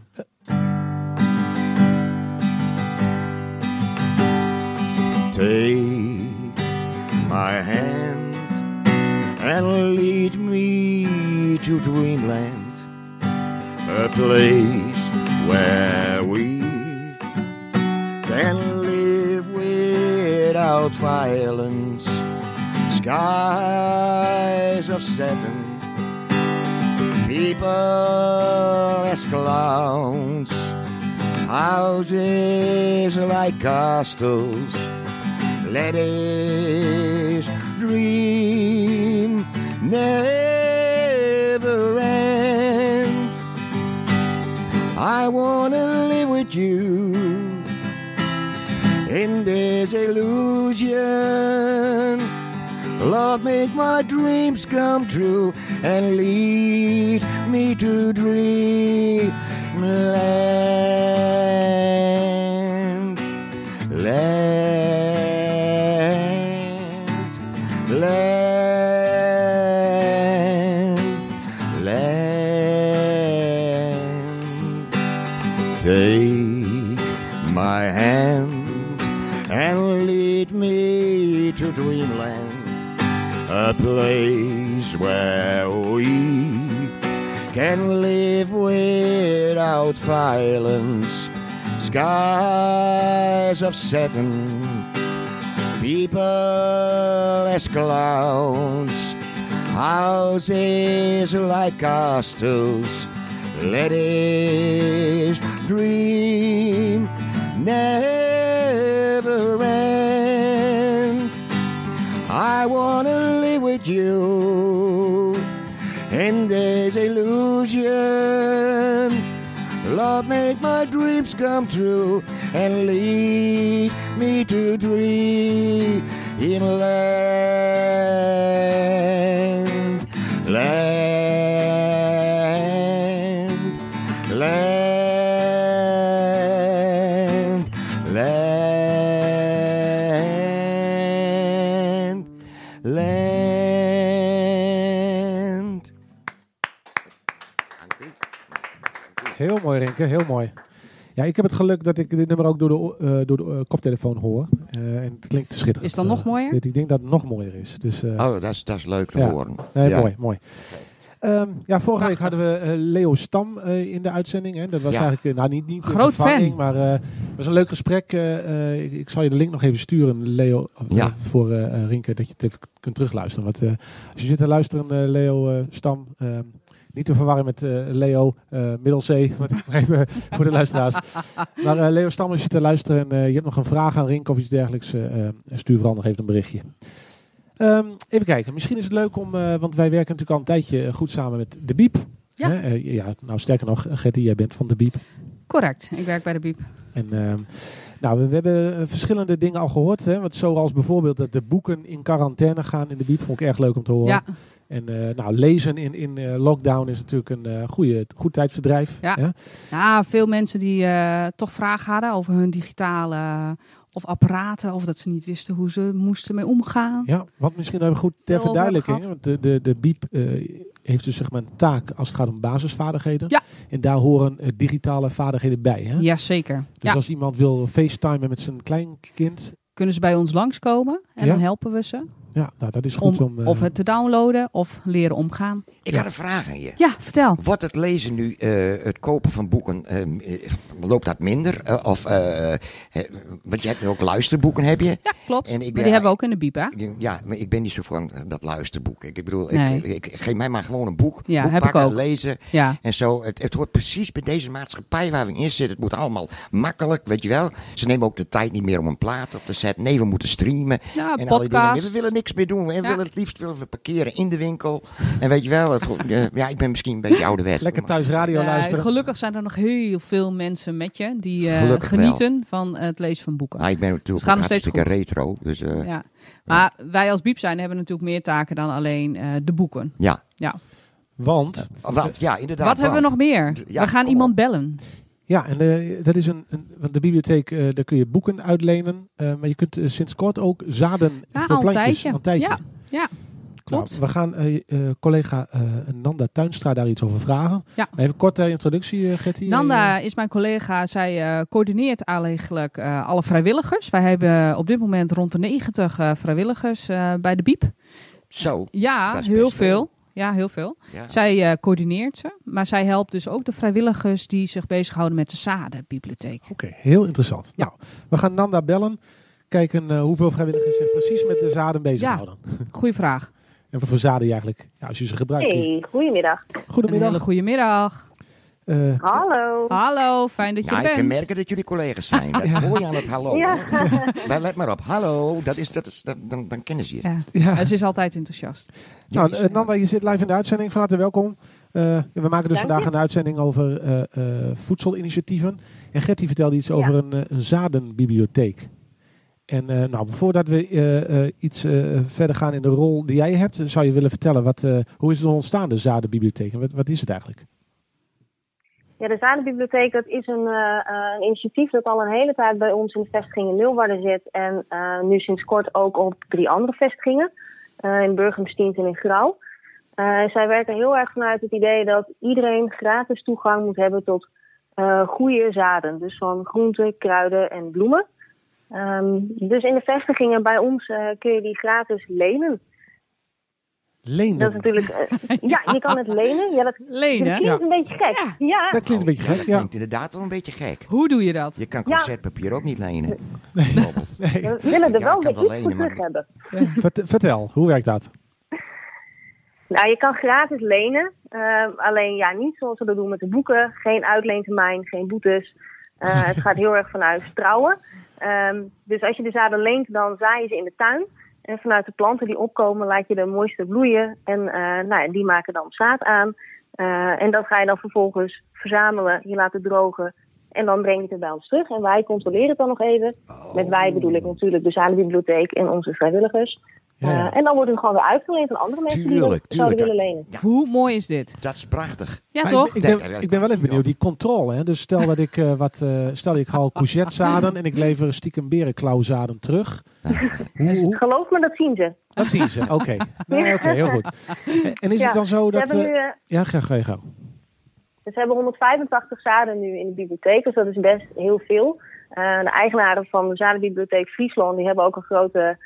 Take my hand and lead me to dreamland, a place where we can live without violence, skies of satin, people as clowns, houses like castles. Us dream never end. I wanna live with you in this illusion. Lord, make my dreams come true and lead me to dreamland. Place where we can live without violence, skies of satin, people as clowns, houses like castles. Let his dream never end. I wanna with you in this illusion. Love, make my dreams come true and lead me to dream in land, Heel mooi, Rinke, heel mooi. Ja, ik heb het geluk dat ik dit nummer ook door de, eh, door de eh, koptelefoon hoor. Eh, en het klinkt te schitterend. Is het dan nog mooier? dit- ik denk dat het nog mooier is. Dus, eh, Oh, dat is, dat is leuk te Ja. horen. nee, Ja. mooi, mooi. Ehm, ja, vorige week hadden we Leo Stam eh, in de uitzending. Hè. Dat was Ja. eigenlijk, nou niet, niet een Groot vervanging, fan. maar eh, het was een leuk gesprek. eh, eh, ik, ik zal je de link nog even sturen, Leo, Ja. voor Rinke, dat je het even kunt terugluisteren. Want eh, als je zit te luisteren, eh, Leo Stam, eh, niet te verwarren met eh, Leo eh Middelzee, even voor de luisteraars. Maar eh, Leo Stam, als je zit te luisteren en je hebt nog een vraag aan Rinke of iets dergelijks, stuur vooral nog even een berichtje. Ehm, even kijken, misschien is het leuk om, want wij werken natuurlijk al een tijdje goed samen met de Biep. Ja. Hè, ja, nou sterker nog, Gertie, jij bent van de Biep. Correct, ik werk bij de Biep. En ehm, nou, we, we hebben verschillende dingen al gehoord. Hè, want zoals bijvoorbeeld dat de boeken in quarantaine gaan in de Biep, vond ik erg leuk om te horen. Ja, En eh, nou, lezen in, in eh, lockdown is natuurlijk een eh goede, goed tijdverdrijf. Ja. Hè? ja veel mensen die toch vragen hadden over hun digitale of apparaten. Of dat ze niet wisten hoe ze moesten mee omgaan. Ja, wat misschien even goed ter verduidelijking. Want de, de, de BIEB heeft dus zeg maar een taak als het gaat om basisvaardigheden. Ja. En daar horen digitale vaardigheden bij. Hè? Jazeker. Dus Ja, als iemand wil facetimen met zijn kleinkind, kunnen ze bij ons langskomen en Ja. dan helpen we ze. Ja, nou, dat is goed om... eh, of het te downloaden of leren omgaan. Ik Ja. had een vraag aan je. Ja, vertel. Wordt het lezen nu, eh, het kopen van boeken, eh, eh, loopt dat minder? Of, want je hebt nu ook luisterboeken, heb je? Ja, klopt. En ik maar ben- die hebben we ook in de hè? Ja, maar ik ben niet zo van dat luisterboek. Ik bedoel, Nee. ik, ik, geef mij maar gewoon een boek. Ja, boek heb ik ook. lezen Ja. en zo. Het, het hoort precies bij deze maatschappij waar we in zitten. Het moet allemaal makkelijk, weet je wel. Ze nemen ook de tijd niet meer om een plaat op te zetten. Nee, we moeten streamen. Ja, en al die dingen. We willen niks meer doen. We Ja. willen het liefst willen we parkeren in de winkel. En weet je wel, het, eh, ja, ik ben misschien een beetje ouderwets. lekker thuis radio luisteren. gelukkig zijn er nog heel veel mensen met je die eh, wel. genieten van het lezen van boeken. Ah, ik ben natuurlijk ook nog steeds hartstikke retro. Dus eh, ja. Ja. Maar wij als Biep zijn hebben natuurlijk meer taken dan alleen eh, de boeken. Want, Want, ja, inderdaad. Wat hebben we nog meer? Ja, we gaan iemand op. bellen. Ja, en eh, dat is een, een... Want de bibliotheek, eh, daar kun je boeken uitlenen. eh, maar je kunt sinds kort ook zaden Ja, voor al een plantjes. tijdje. Al een tijdje. Ja, ja, klopt. Nou, we gaan eh, eh, collega eh, Nanda Tuinstra daar iets over vragen. Ja. Even kort ter introductie, Gertie. Nanda is mijn collega. Zij eh, coördineert eigenlijk eh, alle vrijwilligers. Wij hebben op dit moment rond de 90 eh, vrijwilligers eh, bij de Biep. Zo. Ja, heel veel. Ja, heel veel. Ja. Zij eh, coördineert ze. Maar zij helpt dus ook de vrijwilligers die zich bezighouden met de Zadenbibliotheek. Oké, heel interessant. Ja. Nou, we gaan Nanda bellen. Kijken eh, hoeveel vrijwilligers zich precies met de zaden bezighouden. Goeie vraag. En wat voor zaden je eigenlijk, ja, als je ze gebruikt. Hey, goedemiddag. Een Goedemiddag. hele goede Eh, Hallo. Hallo, fijn dat je Ja, er ik kan bent. merken dat jullie collega's zijn. Dat hoor je aan het hallo. Ja. Maar let maar op. Hallo, dat is, dat is, dat, dan, dan kennen ze je. Ja. ja. Ze is altijd enthousiast. Nou, eh, Nanda, je zit live in de uitzending. Van harte welkom. Eh, we maken dus Dank vandaag je. een uitzending over eh, eh, voedselinitiatieven. En Gertie vertelde iets Ja. over een, een zadenbibliotheek. En eh, nou, voordat we eh, eh, iets eh, verder gaan in de rol die jij hebt, zou je willen vertellen, wat, eh, hoe is het ontstaan, de zadenbibliotheek? En wat, wat is het eigenlijk? Ja, de Zadenbibliotheek dat is een, eh, eh, een initiatief dat al een hele tijd bij ons in de vestiging in Leeuwarden zit. En eh, nu sinds kort ook op drie andere vestigingen. eh, in Burgumstient en in Grauw. Zij werken heel erg vanuit het idee dat iedereen gratis toegang moet hebben tot goede zaden. Dus van groenten, kruiden en bloemen. Ehm, dus in de vestigingen bij ons kun je die gratis lenen. Lenen. Dat is natuurlijk. eh, ja, je kan het lenen. Ja, dat, dat Lenen, klinkt een beetje gek. Ja. Ja, Dat klinkt een beetje gek, Dat ja. klinkt inderdaad wel een beetje gek. hoe doe je dat? Je kan Ja. concertpapier ook niet lenen. Bijvoorbeeld. Nee. we willen er wel weer iets voor lenen, maar- hebben. Vert- vertel, hoe werkt dat? Nou, je kan gratis lenen. eh, alleen ja, niet zoals we dat doen met de boeken. Geen uitleentermijn, geen boetes. Eh, het gaat heel erg vanuit vertrouwen. Ehm, dus als je de zaden leent, dan zaai je ze in de tuin. En vanuit de planten die opkomen, laat je de mooiste bloeien. En eh, nou die maken dan zaad aan. Eh, en dat ga je dan vervolgens verzamelen. Je laat het drogen. En dan breng je het bij ons terug. En wij controleren het dan nog even. Met wij bedoel ik natuurlijk de zadenbibliotheek en onze vrijwilligers. Ja, ja. Eh, en dan wordt het gewoon weer uitgeleend aan andere mensen die Tuurlijk, willen lenen. Ja. Hoe mooi is dit? Dat is prachtig. Ja, Maar toch? Ik, ik, ben, ik ben wel even benieuwd, die controle. Hè? Dus stel dat ik eh, wat, eh, stel ik haal courgettezaden en ik lever stiekem berenklauwzaden terug. Hoe, hoe, Geloof me, dat zien ze. dat zien ze, oké. Nee, oké, heel goed. En- is Ja, het dan zo dat... hebben, nu, ja, ga, ga je gang. dus we hebben 185 zaden nu in de bibliotheek, dus dat is best heel veel. Eh, de eigenaren van de zadenbibliotheek Friesland die hebben ook een grote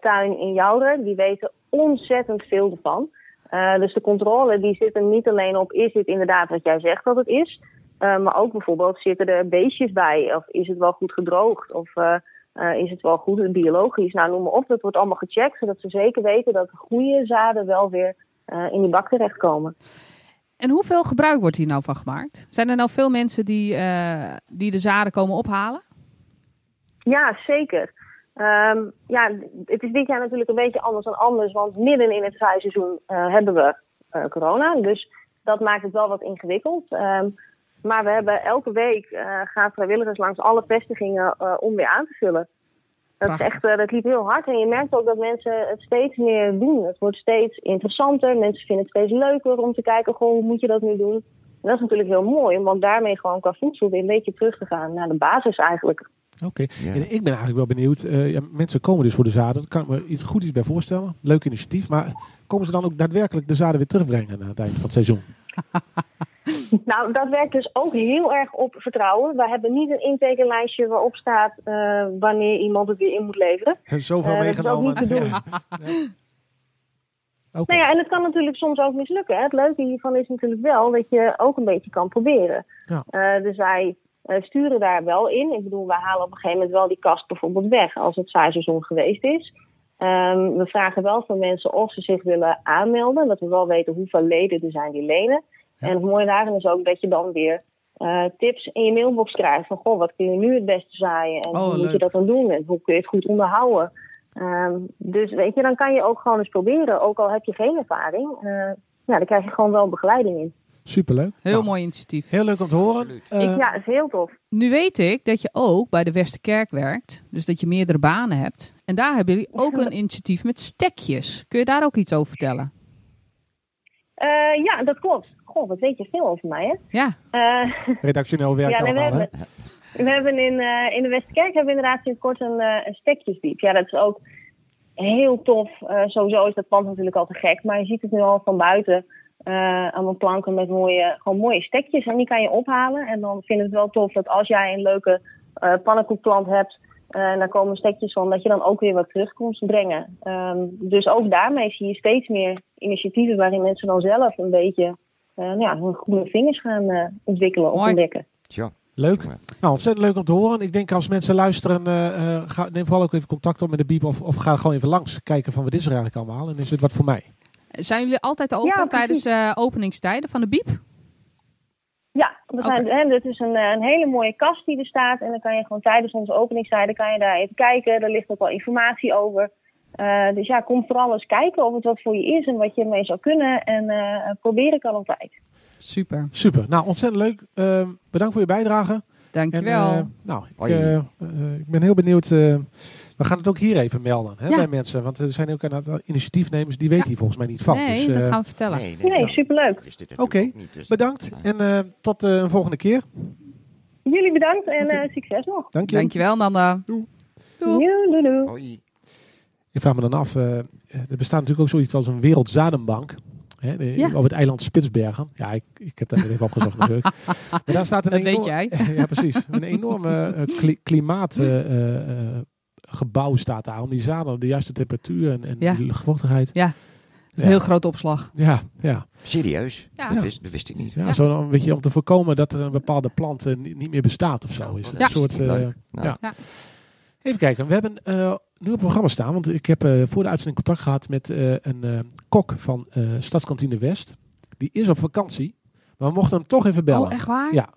tuin in Jouwer. Die weten ontzettend veel ervan. Eh, dus de controle die zit er niet alleen op, is dit inderdaad wat jij zegt dat het is? Eh, maar ook bijvoorbeeld, zitten er beestjes bij? Of is het wel goed gedroogd? Of eh, eh, is het wel goed biologisch? Nou, noem maar op. Dat wordt allemaal gecheckt, zodat ze zeker weten dat de goede zaden wel weer eh, in die bak terechtkomen. En hoeveel gebruik wordt hier nou van gemaakt? Zijn er nou veel mensen die, eh, die de zaden komen ophalen? Ja, zeker. Ehm, ja, het is dit jaar natuurlijk een beetje anders dan anders, want midden in het vrijseizoen eh hebben we eh, corona. Dus dat maakt het wel wat ingewikkeld. Ehm, maar we hebben elke week eh, gaan vrijwilligers langs alle vestigingen om weer aan te vullen. Dat, is echt, dat liep heel hard en je merkt ook dat mensen het steeds meer doen. Het wordt steeds interessanter. Mensen vinden het steeds leuker om te kijken, goh, hoe moet je dat nu doen? En dat is natuurlijk heel mooi, ook daarmee gewoon qua voedsel weer een beetje terug te gaan naar de basis eigenlijk. Oké. Ja. En ik ben eigenlijk wel benieuwd. eh, ja, mensen komen dus voor de zaden. Daar kan ik me iets goed iets bij voorstellen. Leuk initiatief. Maar komen ze dan ook daadwerkelijk de zaden weer terugbrengen aan het eind van het seizoen? Nou, dat werkt dus ook heel erg op vertrouwen. We hebben niet een intekenlijstje waarop staat eh, wanneer iemand het weer in moet leveren. En zoveel Eh, dat is ook meegenomen. niet te doen. Ja. Ja. Oké. Nou ja, en het kan natuurlijk soms ook mislukken. Hè. Het leuke hiervan is natuurlijk wel dat je ook een beetje kan proberen. Ja. Eh, dus wij sturen daar wel in. Ik bedoel, we halen op een gegeven moment wel die kast bijvoorbeeld weg als het seizoen geweest is. Ehm, we vragen wel van mensen of ze zich willen aanmelden. Dat we wel weten hoeveel leden er zijn die lenen. Ja. En het mooie daarin is ook dat je dan weer eh, tips in je mailbox krijgt. Van, goh, wat kun je nu het beste zaaien? En Oh, hoe moet je dat dan doen? En hoe kun je het goed onderhouden? Ehm, dus weet je, dan kan je ook gewoon eens proberen. Ook al heb je geen ervaring. eh, ja, dan krijg je gewoon wel begeleiding in. Superleuk. Heel Nou, mooi initiatief. Heel leuk om te horen. Absoluut. Eh, ja, is heel tof. Nu weet ik dat je ook bij de Westerkerk werkt. Dus dat je meerdere banen hebt. En daar hebben jullie ook een initiatief met stekjes. Kun je daar ook iets over vertellen? Eh, ja, dat klopt. Goh, wat weet je veel over mij, hè? Ja, Eh, Redactioneel werk ja, we, allemaal, hebben, we hebben in, eh, in de Westerkerk hebben we inderdaad sinds kort een, een stekjesdiep. Ja, dat is ook heel tof. Eh, sowieso is dat pand natuurlijk al te gek. Maar je ziet het nu al van buiten. Eh allemaal planken met mooie, gewoon mooie stekjes. En die kan je ophalen. En dan vind ik het wel tof dat als jij een leuke eh pannenkoekplant hebt... eh, en daar komen stekjes van, dat je dan ook weer wat terug komt brengen. Ehm, dus ook daarmee zie je steeds meer initiatieven... waarin mensen dan zelf een beetje eh, nou ja, hun groene vingers gaan eh, ontwikkelen of ontdekken. Tja. Leuk. Ja. Nou, ontzettend leuk om te horen. Ik denk als mensen luisteren, eh, eh, ga, neem vooral ook even contact op met de Biep of, of ga gewoon even langs. Kijken van wat is er eigenlijk allemaal en is het wat voor mij. Zijn jullie altijd open Ja, tijdens eh, openingstijden van de Biep? Ja, we zijn, hè, dit is een, eh, een hele mooie kast die er staat. En dan kan je gewoon tijdens onze openingstijden kan je daar even kijken. Er ligt ook wel informatie over. Eh, dus ja, kom vooral eens kijken of het wat voor je is en wat je ermee zou kunnen. En eh proberen kan altijd. Super, Super. Nou, ontzettend leuk. Ehm, bedankt voor je bijdrage. Dankjewel. eh, nou, ik, ik ben heel benieuwd. We gaan het ook hier even melden hè, Ja. bij mensen. Want er zijn ook een aantal initiatiefnemers die weten hier volgens mij niet van. nee, dus, dat eh, gaan we vertellen. Nee, nee, Nee, ja. superleuk. Oké, dus- Bedankt en eh, tot eh, een volgende keer. Jullie bedankt en eh, succes nog. Dank je. Dankjewel, Nanda. Doei. Doei, doei, doei. Ik vraag me dan af, eh, er bestaat natuurlijk ook zoiets als een wereldzadenbank. Hè, de- Ja. Op het eiland Spitsbergen. Ja, ik, ik heb dat even opgezocht natuurlijk. Maar daar staat een Dat weet enorm- jij. ja, precies. Een enorme eh, kli- klimaatgebouw staat daar. Om die zaden, de juiste temperatuur en, en Ja. de luchtvochtigheid. Ja, dat is Ja. een heel grote opslag. Ja, ja. Serieus? Ja. Dat, wist, dat wist ik niet. ja, Ja. Zo dan, weet je, om te voorkomen dat er een bepaalde plant eh, niet niet meer bestaat of zo. Is het Ja. een soort, eh. Nou, ja. Ja. Even kijken, we hebben eh, nu op het programma staan, want ik heb eh, voor de uitzending contact gehad met eh, een eh, kok van eh, Stadskantine West. Die is op vakantie, maar we mochten hem toch even bellen. Oh, echt waar? Ja.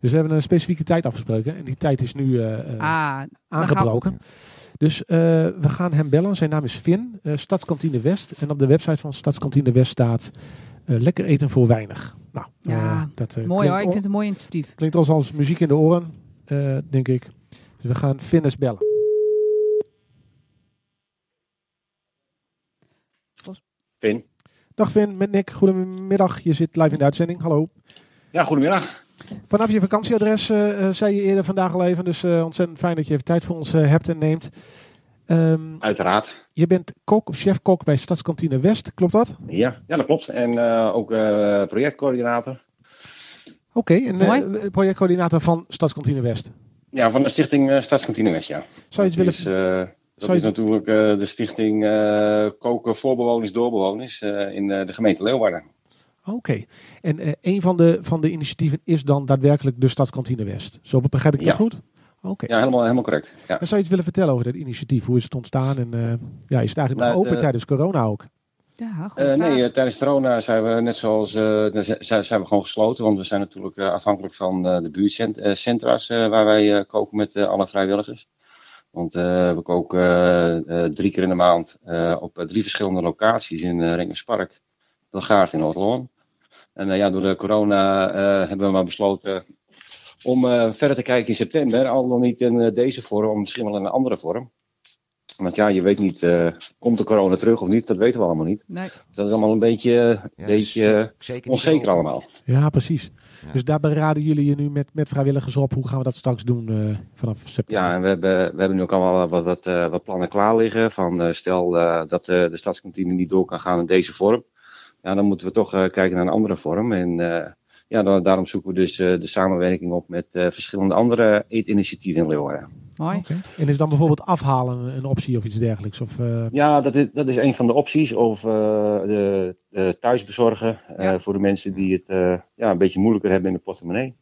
Dus we hebben een specifieke tijd afgesproken en die tijd is nu eh, eh, Ah, dan aangebroken. Dus eh, we gaan hem bellen. Zijn naam is Finn, eh, Stadskantine West. En op de website van Stadskantine West staat eh, lekker eten voor weinig. Nou, Ja, eh, dat Mooi hoor, ik vind het een mooi initiatief. klinkt ons als muziek in de oren, eh, denk ik. Dus we gaan Finn eens bellen. Finn. Dag Finn, met Nick. Goedemiddag. Je zit live in de uitzending. Hallo. Ja, goedemiddag. Vanaf je vakantieadres eh, eh, zei je eerder vandaag al even. Dus eh, ontzettend fijn dat je even tijd voor ons hebt en neemt. Ehm, Uiteraard. je bent kok of chef-kok bij Stadskantine West. Klopt dat? Ja, ja dat klopt. En eh, ook eh, projectcoördinator. Oké, en projectcoördinator van Stadskantine West. Ja, van de stichting eh, Stadskantine West, ja. Zou je iets willen... is, eh, dat Zou is natuurlijk eh, de stichting eh, Koken voor bewoners, door bewoners eh, in eh, de gemeente Leeuwarden. Oké. En eh, een van de, van de initiatieven is dan daadwerkelijk de Stadskantine West. Zo begrijp ik dat Ja. goed? Oké. Ja, helemaal, helemaal correct. Ja. En zou je iets willen vertellen over dat initiatief? Hoe is het ontstaan? En eh, ja, is het eigenlijk nog Nou, open het, eh, tijdens corona ook? Ja, goed. Eh, nee, tijdens corona zijn we net zoals eh, zijn, zijn we gewoon gesloten. Want we zijn natuurlijk eh, afhankelijk van eh, de buurtcentra's eh, waar wij eh, koken met eh, alle vrijwilligers. Want eh, we koken drie keer in de maand eh, op drie verschillende locaties in uh, Belgaard en Noord-Holland. En eh, ja, door de corona eh, hebben we maar besloten om eh, verder te kijken in september. Al dan niet in eh, deze vorm, misschien wel in een andere vorm. Want ja, je weet niet, eh, komt de corona terug of niet? Dat weten we allemaal niet. Nee. Dat is allemaal een beetje, Ja, beetje ze- zeker niet onzeker allemaal. Ja, precies. Ja. Dus daar beraden jullie je nu met, met vrijwilligers op. Hoe gaan we dat straks doen eh, vanaf september? Ja, en we hebben, we hebben nu ook allemaal wat, wat, wat plannen klaar liggen. Van eh, stel eh, dat de stadskantine niet door kan gaan in deze vorm. Ja, dan moeten we toch eh, kijken naar een andere vorm. En eh, ja, dan, daarom zoeken we dus eh, de samenwerking op met eh, verschillende andere eetinitiatieven in Leeuwarden. Mooi. Oké. En is dan bijvoorbeeld afhalen een optie of iets dergelijks? Of, eh, Ja, dat is, dat is een van de opties. Of eh, de, de thuisbezorgen eh, Ja. voor de mensen die het eh, ja, een beetje moeilijker hebben in de portemonnee.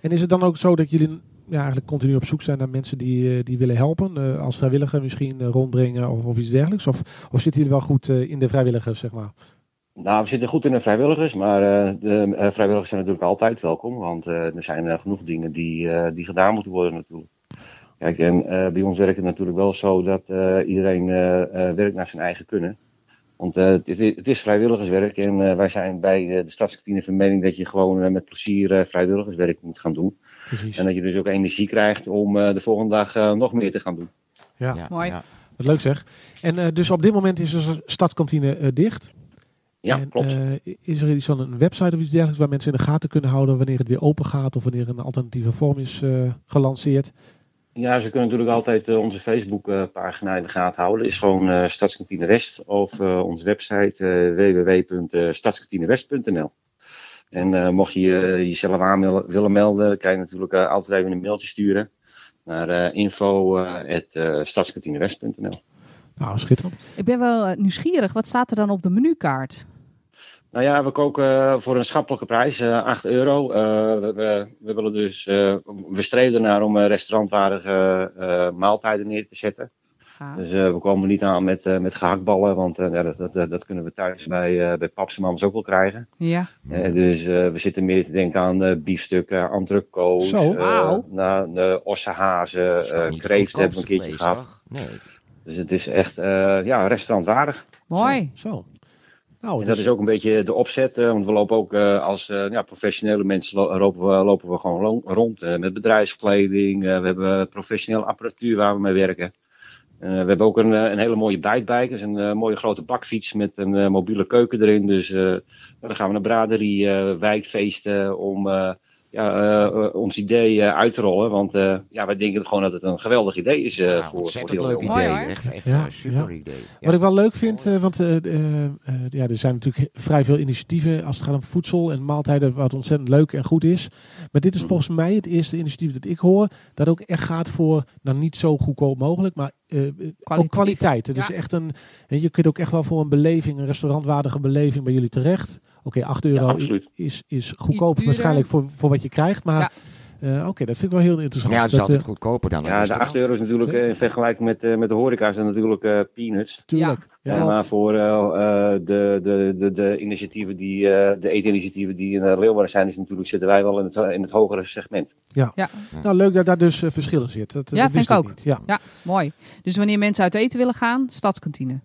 En is het dan ook zo dat jullie ja, eigenlijk continu op zoek zijn naar mensen die, eh, die willen helpen? eh, als vrijwilliger misschien eh, rondbrengen of, of iets dergelijks? Of, of zitten jullie wel goed in de vrijwilligers, zeg maar? Nou, we zitten goed in de vrijwilligers, maar de vrijwilligers zijn natuurlijk altijd welkom. Want er zijn genoeg dingen die, die gedaan moeten worden natuurlijk. Kijk, en bij ons werkt het natuurlijk wel zo dat iedereen werkt naar zijn eigen kunnen. Want het, is, het is vrijwilligerswerk en wij zijn bij de Stadskantine van mening dat je gewoon met plezier vrijwilligerswerk moet gaan doen. Precies. En dat je dus ook energie krijgt om eh, de volgende dag eh, nog meer te gaan doen. Ja, Ja, Mooi. ja. wat leuk zeg. En eh, dus op dit moment is de stadskantine eh, dicht. Ja, en, klopt. eh, is er iets van een website of iets dergelijks waar mensen in de gaten kunnen houden wanneer het weer open gaat of wanneer een alternatieve vorm is eh, gelanceerd? Ja, ze kunnen natuurlijk altijd eh, onze Facebook-pagina in de gaten houden. Is gewoon eh Stadskantine West of onze website www.stadskantinewest.nl. En eh, mocht je je jezelf aan wil- willen melden, kan je natuurlijk eh, altijd even een mailtje sturen naar eh info.stadskantinewest.nl. Nou, schitterend. Ik ben wel eh, nieuwsgierig. Wat staat er dan op de menukaart? Nou ja, we koken eh, voor een schappelijke prijs, eh 8 euro. Eh, we, we, we willen dus, eh, we streven naar om eh, restaurantwaardige eh, maaltijden neer te zetten. Gaaf. Dus eh, we komen niet aan met, eh, met gehaktballen, want eh, ja, dat, dat, dat kunnen we thuis bij, eh bij paps en mams ook wel krijgen. Ja. Dus eh, we zitten meer te denken aan eh, biefstukken, eh, Wauw. nou, ossenhazen, eh kreeft hebben we een keertje vlees, gehad. toch? Nee. Dus het is echt eh, ja, restaurantwaardig. Mooi. Zo. zo. Nou, En dus- dat is ook een beetje de opzet, want we lopen ook eh, als eh, ja, professionele mensen lo- lopen we, lopen we gewoon rond eh, met bedrijfskleding. Eh, we hebben professionele apparatuur waar we mee werken. Eh, we hebben ook een, eh, een hele mooie bijtbike, dus een eh, mooie grote bakfiets met een mobiele keuken erin. Dus dan gaan we naar braderie, wijkfeesten om ja, eh, eh, ons idee eh, uit te rollen. Want eh, ja, wij denken gewoon dat het een geweldig idee is Ja, voor, voor ontzettend heel leuk idee. Mooi. Echt, echt Ja, een super ja. idee. Ja. Wat ik wel leuk vind, want eh, eh, eh, ja, er zijn natuurlijk vrij veel initiatieven als het gaat om voedsel en maaltijden, wat ontzettend leuk en goed is. Maar dit is Mm. volgens mij het eerste initiatief dat ik hoor, dat ook echt gaat voor, nou niet zo goedkoop mogelijk, maar ook kwaliteit. Dus Ja. echt een, en je kunt ook echt wel voor een beleving, een restaurantwaardige beleving bij jullie terecht. Oké, 8 euro is, is goedkoop waarschijnlijk voor, voor wat je krijgt, maar Ja. Eh, Oké, dat vind ik wel heel interessant. Ja, het is dat, altijd eh, goedkoper dan Ja, de strand. 8 euro is natuurlijk eh, in vergelijking met, eh, met de horeca is dat natuurlijk eh, peanuts. tuurlijk. Ja. Ja, maar voor de, de, de, de initiatieven die, eh, de eetinitiatieven die in uh, Leeuwarden zijn, is natuurlijk, zitten wij wel in het, in het hogere segment. Nou, leuk dat daar dus uh, verschil in zit. Dat, Ja, dat vind ik ook. Niet. Ja. Ja, mooi. Dus wanneer mensen uit eten willen gaan, stadskantine.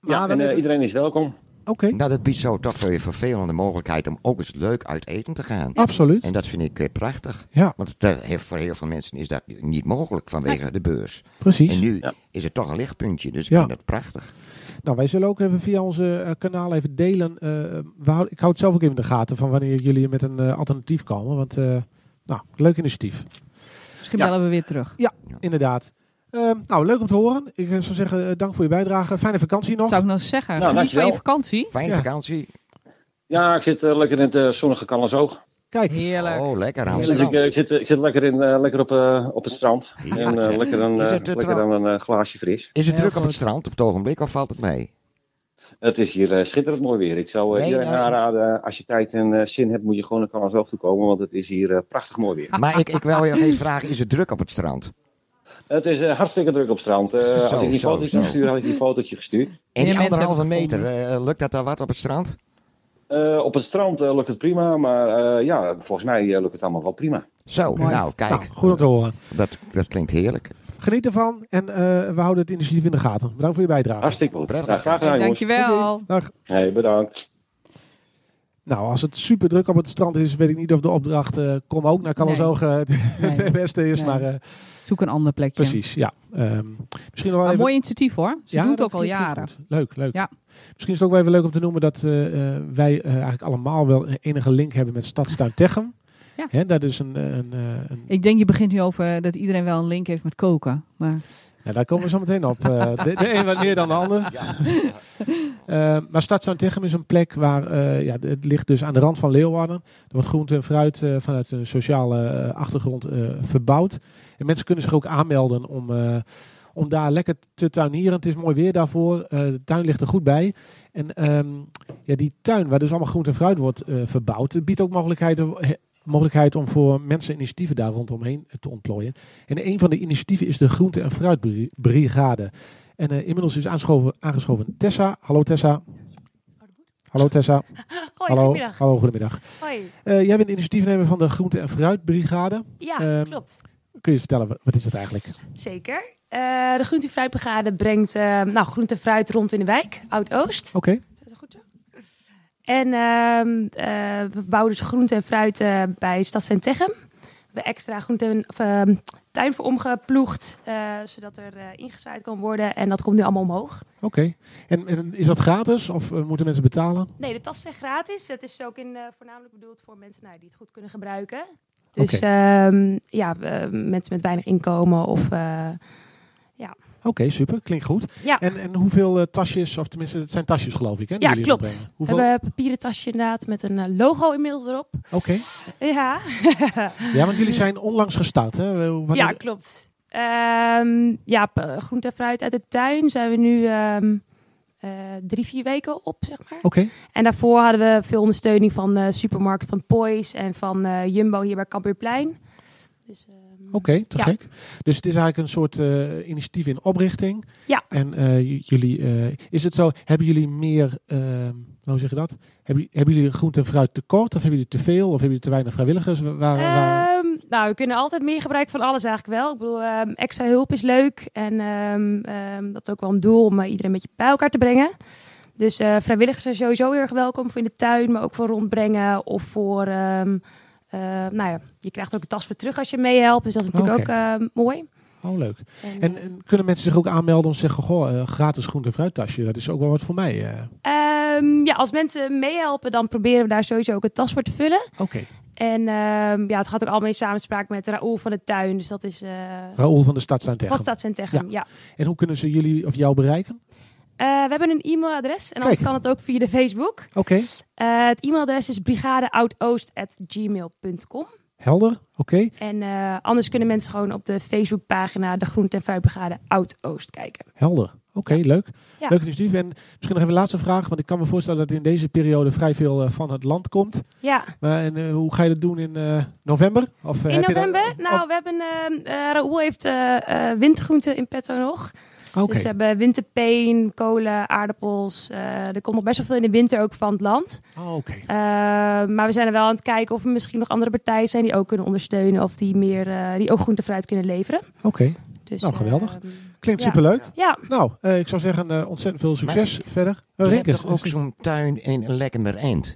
Maar Ja, en iedereen is welkom. Oké, Nou, dat biedt zo toch weer vervelende mogelijkheid om ook eens leuk uit eten te gaan. absoluut. En dat vind ik prachtig. Ja, Want dat heeft, voor heel veel mensen is dat niet mogelijk vanwege de beurs. precies. En nu Ja. is het toch een lichtpuntje, dus ik Ja. vind dat prachtig. Nou, wij zullen ook even via onze eh, kanaal even delen. eh, we houden- ik hou het zelf ook even in de gaten van wanneer jullie met een eh, alternatief komen. Want, eh, nou, leuk initiatief. Misschien Ja. bellen we weer terug. Inderdaad. Eh, nou, leuk om te horen. Ik eh, zou zeggen, eh, dank voor je bijdrage. Fijne vakantie nog. Zou ik nog zeggen. Nou, Geniet van je dankjewel. vakantie. Fijne Ja. vakantie. Ja, ik zit eh, lekker in het zonnige Callensoog. Kijk, Heerlijk. Oh, lekker aan het Dus ik, zit, ik zit lekker, in, lekker op, eh, op het strand. Heerlijk, En eh, lekker, een, lekker aan een glaasje fris. Is het Heel druk op het strand op het ogenblik of valt het mee? Het is hier schitterend mooi weer. Ik zou Nee, iedereen nou- aanraden, als je tijd en zin hebt, moet je gewoon naar Callensoog toe komen. Want het is hier prachtig mooi weer. Maar ik, ik wil je nog even vragen, is het druk op het strand? Het is eh, hartstikke druk op het strand. Eh, Zo, als ik die zo, fotootje zo. gestuurd, had ik die fotootje gestuurd. En die anderhalve meter, eh, lukt dat daar wat op het strand? Eh, op het strand eh, lukt het prima, maar eh, ja, volgens mij lukt het allemaal wel prima. Zo, Mooi. nou kijk, nou, goed om te horen. dat, dat klinkt heerlijk. Geniet ervan en eh, we houden het initiatief in de gaten. Bedankt voor je bijdrage. Hartstikke goed. Prettig. Graag gedaan, jongens. Dankjewel. Dag. Nee, bedankt. Nou, als het super druk op het strand is, weet ik niet of de opdracht eh, kom ook naar Callensoog eh, Nee. het beste is. Nee. Maar eh, Zoek een ander plekje. precies, ja. Ehm, misschien nog wel even... mooi initiatief hoor. Ze Ja, doen het ook al jaren. Leuk, leuk. Ja. Misschien is het ook wel even leuk om te noemen dat eh, eh, wij eh, eigenlijk allemaal wel enige link hebben met Stadstuin Techem. Ja. Hè, dat is een, een, eh, een Ik denk je begint nu over dat iedereen wel een link heeft met koken. Maar Ja, daar komen we zo meteen op. Eh, de, de een wat meer dan de ander. Eh, maar Stadstuin Techem is een plek waar, eh, ja, het ligt dus aan de rand van Leeuwarden. Er wordt groente en fruit vanuit een sociale achtergrond verbouwd. En mensen kunnen zich ook aanmelden om, om daar lekker te tuinieren. Het is mooi weer daarvoor. De tuin ligt er goed bij. En ehm, ja, die tuin waar dus allemaal groente en fruit wordt verbouwd, biedt ook mogelijkheden, he- mogelijkheid om voor mensen initiatieven daar rondomheen te ontplooien. En een van de initiatieven is de Groente- en Fruitbrigade. En eh, inmiddels is aangeschoven, aangeschoven Tessa. Hallo Tessa. Hallo Tessa. Hoi, Hallo. goedemiddag. Hallo, goedemiddag. Hoi. Eh, jij bent initiatiefnemer van de Groente- en Fruitbrigade. Ja, Ehm, klopt. Kun je vertellen, wat- is het eigenlijk? Zeker. Eh, de Groente- en Fruitbrigade brengt eh, nou, groente en fruit rond in de wijk, Oud-Oost. Oké? En ehm, eh, we bouwen dus groente en fruit eh, bij Stad Techem. We hebben extra groente en ehm, tuin voor omgeploegd, eh, zodat er ingezaaid kan worden. En dat komt nu allemaal omhoog. oké. En, en is dat gratis of moeten mensen betalen? Nee, de tassen zijn gratis. Het is ook in, voornamelijk bedoeld voor mensen nou, die het goed kunnen gebruiken. Dus ehm, ja, mensen met weinig inkomen of... eh, Oké, super. Klinkt goed. ja. En, en hoeveel eh, tasjes, of tenminste, het zijn tasjes geloof ik, hè? Ja, klopt. We hebben een papieren tasje inderdaad met een eh, logo inmiddels erop. Oké. Ja, Ja, want jullie zijn onlangs gestart, hè? Wanneer- ja klopt. Ehm, ja, p- groente en fruit uit de tuin zijn we nu ehm, eh, drie, vier weken op, zeg maar. Oké, En daarvoor hadden we veel ondersteuning van de supermarkt van Poys en van eh, Jumbo hier bij Kampeerplein. Dus, oké, te Ja. gek. Dus het is eigenlijk een soort eh, initiatief in oprichting. Ja. En eh, jullie, eh, is het zo, hebben jullie meer, ehm, hoe zeg je dat? Hebben, hebben jullie groente en fruit tekort? Of hebben jullie te veel? Of hebben jullie te weinig vrijwilligers? Waar, waar- Ehm, nou, we kunnen altijd meer gebruik van alles eigenlijk wel. Ik bedoel, ehm, extra hulp is leuk. En dat is ook wel een doel om iedereen een beetje bij elkaar te brengen. Dus vrijwilligers zijn sowieso heel erg welkom voor in de tuin, maar ook voor rondbrengen of voor... eh, nou ja, je krijgt ook een tas voor terug als je meehelpt. Dus dat is natuurlijk ook ehm, mooi. Oh, leuk. En, En, eh, en kunnen mensen zich ook aanmelden om te zeggen, goh, eh, gratis groente en fruittasje, dat is ook wel wat voor mij. eh. ehm, ja, als mensen meehelpen, dan proberen we daar sowieso ook een tas voor te vullen. Oké. En ehm, ja, het gaat ook allemaal in samenspraak met Raoul van de tuin. Dus dat is eh Raoul van de Stadstuin van Techem, ja. En hoe kunnen ze jullie of jou bereiken? Eh, we hebben een e-mailadres en anders Kijk. kan het ook via de Facebook. Oké, Eh, het e-mailadres is brigadeoudoost.gmail.com. Helder, oké. En eh, anders kunnen mensen gewoon op de Facebookpagina de Groente- en Fruitbrigade Oud-Oost kijken. Helder. Oké, leuk. Ja. Leuk initiatief. En misschien nog even een laatste vraag, want ik kan me voorstellen dat in deze periode vrij veel van het land komt. Ja, Maar en, hoe ga je dat doen in november? Of, in heb je daar- november. nou, we hebben. eh eh, Raoul heeft wintergroenten in petto nog. Oké. Dus we hebben winterpeen, kolen, aardappels. eh, er komt nog best wel veel in de winter ook van het land. Oh, oké. Eh, maar we zijn er wel aan het kijken of er misschien nog andere partijen zijn die ook kunnen ondersteunen. Of die, meer, eh, die ook groente en fruit kunnen leveren. Oké, Dus, Nou, geweldig. eh, klinkt Ja. superleuk. ja, Nou, eh, ik zou zeggen ontzettend veel succes verder. Uh, Je hebt Rinkes, toch ook zo'n tuin in een lekker eind?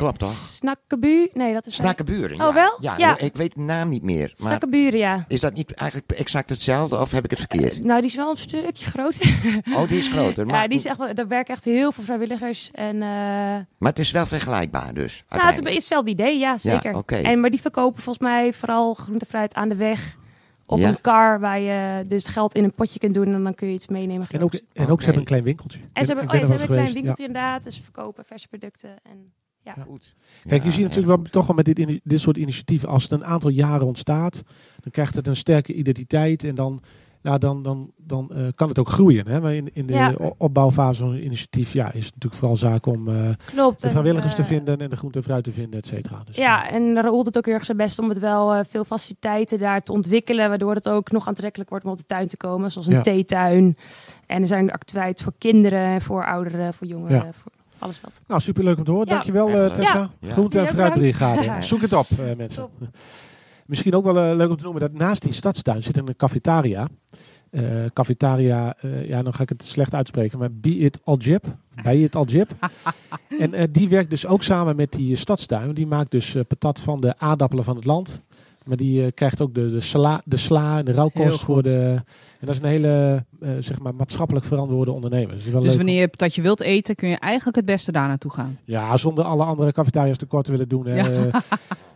Klopt toch? Snakkebu. Nee, dat is Snakkenburen. Oh, wel? Ja, Ja. ik weet de naam niet meer. Maar Snakkeburen, ja. is dat niet eigenlijk exact hetzelfde of heb ik het verkeerd? Nou, die is wel een stukje groter. Oh, die is groter. Maar, ja, die is echt daar werken echt heel veel vrijwilligers. En, eh, maar het is wel vergelijkbaar dus. nou, het is hetzelfde idee, ja, zeker. oké. en, maar die verkopen volgens mij vooral groente en fruit aan de weg. Op Ja. een kar waar je dus geld in een potje kunt doen en dan kun je iets meenemen. En ook, en ook ze hebben een klein winkeltje. En ze hebben, oh, ja, ze hebben een klein winkeltje inderdaad. Dus ze verkopen verse producten. En, ja. Goed. Kijk, je Ja, ziet natuurlijk wel toch wel met dit, dit soort initiatieven, als het een aantal jaren ontstaat, dan krijgt het een sterke identiteit en dan, nou, dan, dan, dan eh, kan het ook groeien. Hè? Maar in, in de Ja. opbouwfase van een initiatief ja, is het natuurlijk vooral zaak om eh, Klopt. de en, vrijwilligers te eh, vinden en de groente en fruit te vinden, et cetera. Dus, Ja, en Raoul doet ook heel erg zijn best om het wel veel faciliteiten daar te ontwikkelen, waardoor het ook nog aantrekkelijk wordt om op de tuin te komen, zoals een Ja. theetuin. En er zijn activiteiten voor kinderen, voor ouderen, voor jongeren, Ja. voor alles wat. nou, superleuk om te horen. Ja. Dankjewel leuk. Tessa. Groente en fruitbrigade. Ja. Zoek het op eh, mensen. Misschien ook wel eh, leuk om te noemen dat naast die stadstuin zit een cafetaria. Eh cafetaria, eh, ja, dan ga ik het slecht uitspreken, maar Be It Aljib. Bij It Aljib. en eh, die werkt dus ook samen met die stadstuin. Die maakt dus eh, patat van de aardappelen van het land. Maar die eh, krijgt ook de, de, sla, de sla en de rauwkost voor de... En dat is een hele, eh, zeg maar, maatschappelijk verantwoorde ondernemer. Dus, Dus wanneer je patatje wilt eten, kun je eigenlijk het beste daar naartoe gaan. ja, zonder alle andere cafetaria's tekort te willen doen. Ja.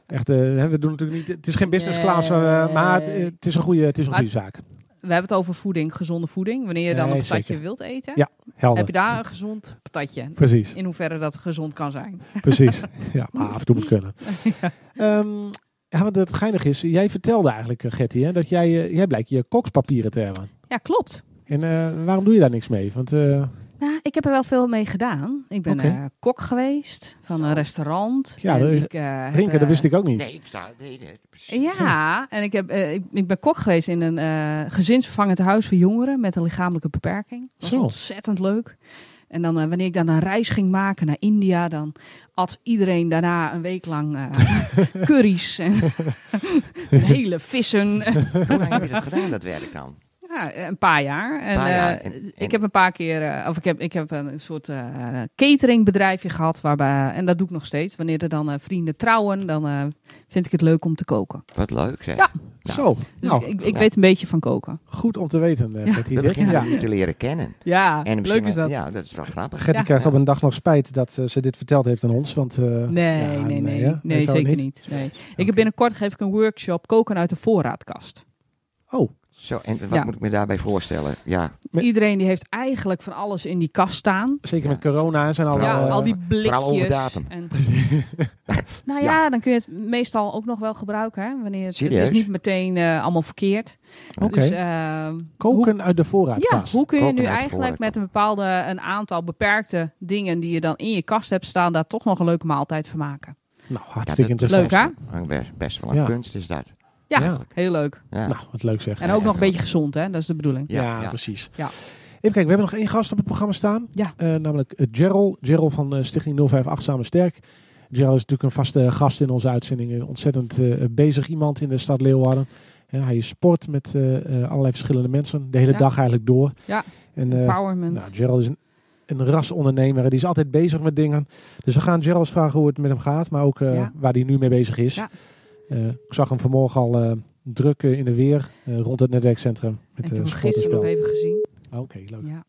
Echt, eh, hè, we doen natuurlijk niet. Het is geen business class, maar het, is een goede, het is een goede zaak. We hebben het over voeding, gezonde voeding. Wanneer je dan Nee, een patatje zeker. wilt eten, Ja, Helder. heb je daar een gezond patatje. Precies, In hoeverre dat gezond kan zijn. precies. ja, maar af en toe moet kunnen. Ehm, ja, wat het geinig is, jij vertelde eigenlijk, eh, Getty, hè, dat jij, eh, jij blijkt je kokspapieren te hebben. Ja, klopt. En eh, waarom doe je daar niks mee? Want eh, Nou, ik heb er wel veel mee gedaan. Ik ben eh, kok geweest van een restaurant. Ja, En dat- ik, eh, heb, Rinke, dat wist ik ook niet. Nee, ik sta... Nee, nee, precies. Ja, en ik, heb, ik, ik ben kok geweest in een eh gezinsvervangend huis voor jongeren met een lichamelijke beperking. Dat was Zo. ontzettend leuk. En dan, eh, wanneer ik dan een reis ging maken naar India, dan at iedereen daarna een week lang eh, curry's en hele vissen. Hoe lang heb je dat gedaan, dat werk dan? Ja, een paar jaar. En, Paar jaar. eh, En- en- ik heb een paar keer, eh, of ik heb, ik heb een soort eh, cateringbedrijfje gehad, waarbij, en dat doe ik nog steeds. Wanneer er dan eh, vrienden trouwen, dan eh, vind ik het leuk om te koken. Wat leuk zeg. Ja. Nou, Zo, Dus nou, ik, ik, ik ja. weet een beetje van koken. goed om te weten, eh, Ja. We beginnen ja. te leren kennen. Ja, En leuk is dat. Ja, dat is wel grappig. Ja. krijgt Ja. op een dag nog spijt dat ze dit verteld heeft aan ons. Want, eh, Nee, ja, nee, nee. Nee, zeker niet. Nee. Ik heb binnenkort geef ik een workshop koken uit de voorraadkast. Oh, Zo, en wat Ja. moet ik me daarbij voorstellen? Ja, Iedereen die heeft eigenlijk van alles in die kast staan. zeker Ja. met corona zijn al... ja, eh, al die vooral over blikjes. datum. En, nou ja, Ja. dan kun je het meestal ook nog wel gebruiken. Hè? Wanneer het, het is niet meteen eh, allemaal verkeerd. Dus, ehm, Koken uit de Ja, voorraadkast. hoe kun je Koken nu eigenlijk met een bepaalde, een aantal beperkte dingen die je dan in je kast hebt staan, daar toch nog een leuke maaltijd van maken? Nou, ja, hartstikke dat- interessant. Leuk, hè? Best, best wel een Ja. kunst is dat. Ja, Ja. heel leuk. Ja. Nou, wat leuk zeg. En ook nog een beetje gezond, hè? Dat is de bedoeling. Ja, Ja, ja. precies. Ja. Even kijken, we hebben nog één gast op het programma staan. Ja. Eh, namelijk eh, Gerald. Gerald van eh, Stichting 058 Samen Sterk. Gerald is natuurlijk een vaste gast in onze uitzending. Een ontzettend eh, bezig iemand in de stad Leeuwarden. Ja, hij sport met eh, eh, allerlei verschillende mensen. De hele Ja. dag eigenlijk door. Ja. En, eh, Empowerment. nou, Gerald is een, een rasondernemer. Die is altijd bezig met dingen. Dus we gaan Gerald vragen hoe het met hem gaat. Maar ook eh, Ja. waar hij nu mee bezig is. Ja. Eh, ik zag hem vanmorgen al eh, druk in de weer eh, rond het netwerkcentrum. Met ik heb hem gisteren nog even gezien. Oké, leuk. Ja.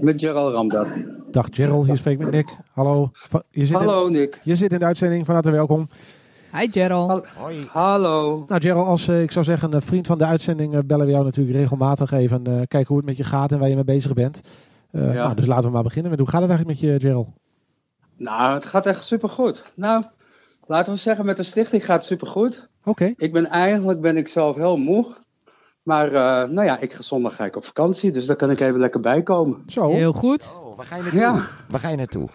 Met Gerald Ramdat. Dag Gerald, hier spreekt met Nick. Hallo. Je zit, Hallo Nick. In, je zit in de uitzending, van harte welkom. Hi Gerald. Hallo. Hoi. Hallo. Nou Gerald, als ik zou zeggen een vriend van de uitzending, eh, bellen we jou natuurlijk regelmatig even. eh kijken hoe het met je gaat en waar je mee bezig bent. Eh, Ja. nou, dus laten we maar beginnen met hoe gaat het eigenlijk met je Gerald? Nou, het gaat echt supergoed. Nou, laten we zeggen, met de stichting gaat het supergoed. Oké. Ik ben eigenlijk ben ik zelf heel moe. Maar eh, nou ja, ik ga zondag ga ik op vakantie, dus daar kan ik even lekker bij komen. Zo. Heel goed. Oh, waar ga je naartoe? Ja. Waar ga je naartoe?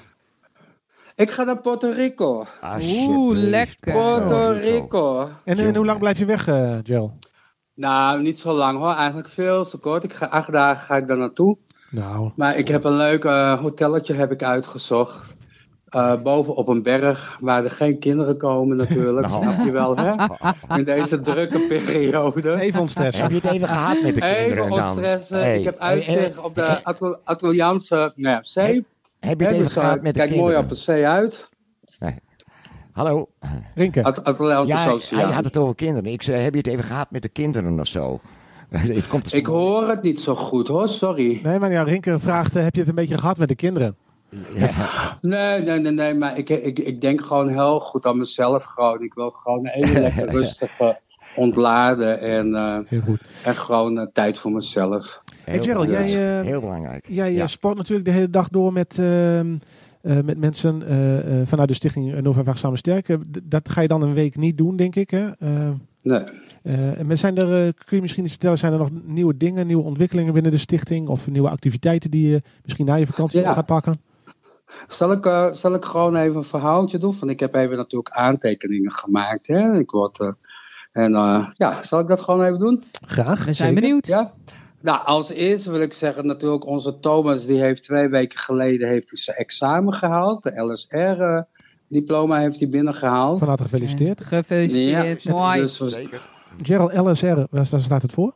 Ik ga naar Puerto Rico. Oeh, lekker. Puerto Rico. En, en hoe lang blijf je weg, eh Gerald? Nou, niet zo lang hoor. Eigenlijk veel te kort. Ik ga acht dagen ga ik daar naartoe. Nou, Maar ik heb een leuk eh, hotelletje heb ik uitgezocht. Eh, boven op een berg waar er geen kinderen komen natuurlijk. Nou. Snap je wel, hè? In deze drukke periode. even ontstressen. Heb je het even gehad met de kinderen Even dan? ontstressen. Hey, ik heb hey, uitzicht hey, op de Atl- Atlantische nou ja, zee. Heb je het even dus, eh, gehad met de kijk mooi kinderen? op de zee uit. Hallo? Rinke. At Atlantische Ja, Oceaan. hij had het over kinderen. Ik zei, heb je het even gehad met de kinderen of zo? het komt Ik hoor het niet zo goed hoor, sorry. Nee, maar ja, Rinke vraagt, eh, heb je het een beetje gehad met de kinderen? Ja. Nee, nee, nee, nee, maar ik, ik, ik denk gewoon heel goed aan mezelf. Gewoon. Ik wil gewoon even lekker rustig eh, ontladen en, eh, Heel goed. en gewoon eh, tijd voor mezelf. Hey Gerald, belangrijk. jij, eh, Heel belangrijk. Jij Ja. sport natuurlijk de hele dag door met, ehm, eh, met mensen eh, eh, vanuit de stichting Nova Samen Sterken. D- Dat ga je dan een week niet doen, denk ik. Hè? Eh, Nee. eh, en zijn er, eh, kun je misschien iets vertellen, zijn er nog nieuwe dingen, nieuwe ontwikkelingen binnen de stichting? Of nieuwe activiteiten die je misschien na je vakantie Ja. gaat pakken? Zal ik, eh, zal ik gewoon even een verhaaltje doen? Want ik heb even natuurlijk aantekeningen gemaakt. Hè? Ik word, eh, en eh, ja, zal ik dat gewoon even doen? Graag. We zijn zeker. benieuwd. Ja. Nou, als eerste wil ik zeggen natuurlijk onze Thomas, die heeft twee weken geleden heeft hij zijn examen gehaald. De LSR-diploma heeft hij binnengehaald. Van harte gefeliciteerd. Gefeliciteerd. Ja, Mooi. dus Zeker. Gerald LSR, waar staat het voor?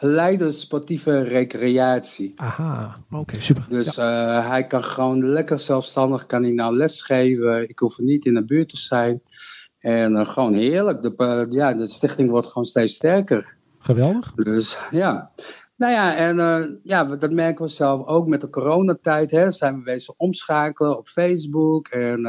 Leiden sportieve recreatie. Aha, oké, super. Dus Ja. eh, hij kan gewoon lekker zelfstandig, kan hij nou lesgeven. Ik hoef er niet in de buurt te zijn. En eh, gewoon heerlijk. De, eh, ja, de stichting wordt gewoon steeds sterker. Geweldig. Dus ja. Nou ja, en ja, dat merken we zelf ook met de coronatijd. Hè, zijn we wezen omschakelen op Facebook. En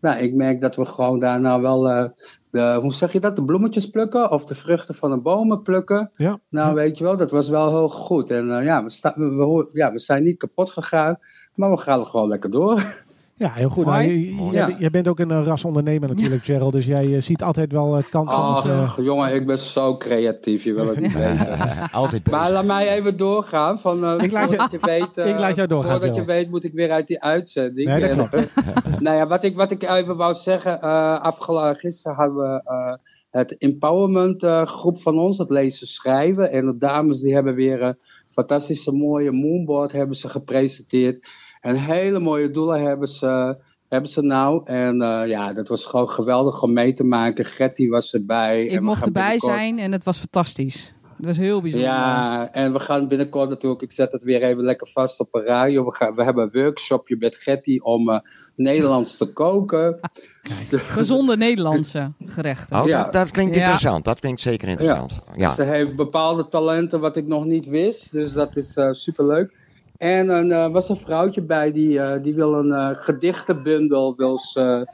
nou, ik merk dat we gewoon daar nou wel, de, hoe zeg je dat, de bloemetjes plukken of de vruchten van de bomen plukken. Ja. Nou, weet je wel, dat was wel heel goed. En eh, ja, we, sta- we, we, ja, we zijn niet kapot gegaan, maar we gaan er gewoon lekker door. Ja, heel goed. Nou, je- Ja. jij, bent- ook een eh, rasondernemer natuurlijk, Gerald. Dus jij eh, ziet altijd wel eh, kansen. Oh, jongen, ik ben zo creatief, je wil het niet weten. Altijd Maar laat mij even doorgaan. Van, Ik laat je- voordat je weet, ik laat jou doorgaan, Voordat je weet, moet ik weer uit die uitzending. Nee, dat klopt. nou ja, wat ik, wat ik even wou zeggen. eh afgela- gisteren hadden we eh, het empowerment eh, groep van ons, het lezen schrijven. En de dames die hebben weer een fantastische mooie moonboard hebben ze gepresenteerd. En hele mooie doelen hebben ze, hebben ze nou. En eh, ja, dat was gewoon geweldig om mee te maken. Getty was erbij. Ik En we mocht erbij binnenkort- zijn en het was fantastisch. Het was heel bijzonder. ja, en we gaan binnenkort natuurlijk, ik zet het weer even lekker vast op een radio. We, gaan, we hebben een workshopje met Getty om eh, Nederlands te koken. Gezonde Nederlandse gerechten. Oh, Ja. dat, dat klinkt Ja. interessant. Dat klinkt zeker interessant. Ja. Ze heeft bepaalde talenten wat ik nog niet wist, dus dat is super superleuk. En er eh, was een vrouwtje bij die, eh, die wil een eh, gedichtenbundel wil ze,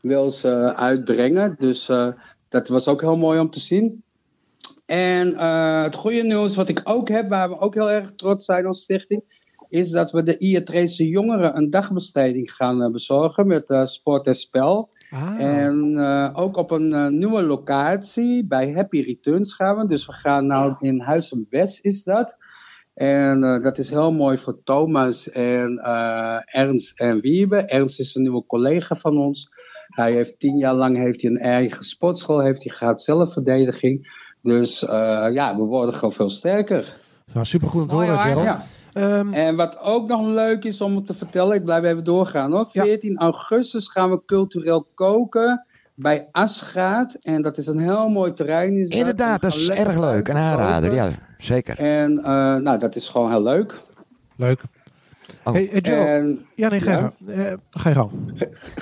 wil ze uitbrengen. Dus dat was ook heel mooi om te zien. En het goede nieuws wat ik ook heb, waar we ook heel erg trots zijn als stichting, is dat we de Iatrese jongeren een dagbesteding gaan bezorgen met sport en spel. ah, En ook op een nieuwe locatie bij Happy Returns gaan we. Dus we gaan nou in Huizen West is dat. En eh, dat is heel mooi voor Thomas en eh, Ernst en Wiebe. Ernst is een nieuwe collega van ons. Hij heeft tien jaar lang heeft hij een eigen sportschool, heeft hij gehad zelfverdediging. Dus eh, ja, we worden gewoon veel sterker. nou, super goed om te horen, hoor. Gerald. Ja. Ehm, En wat ook nog leuk is om te vertellen, ik blijf even doorgaan hoor. Ja. 14 augustus gaan we cultureel koken bij Asgaat. En dat is een heel mooi terrein. Inderdaad, dat is erg leuk. Een aanrader, ja. Zeker. En eh, nou, dat is gewoon heel leuk. leuk. Oh. Hey, eh, Gerald. En ja, nee, ga je ja. Eh, ga je gang.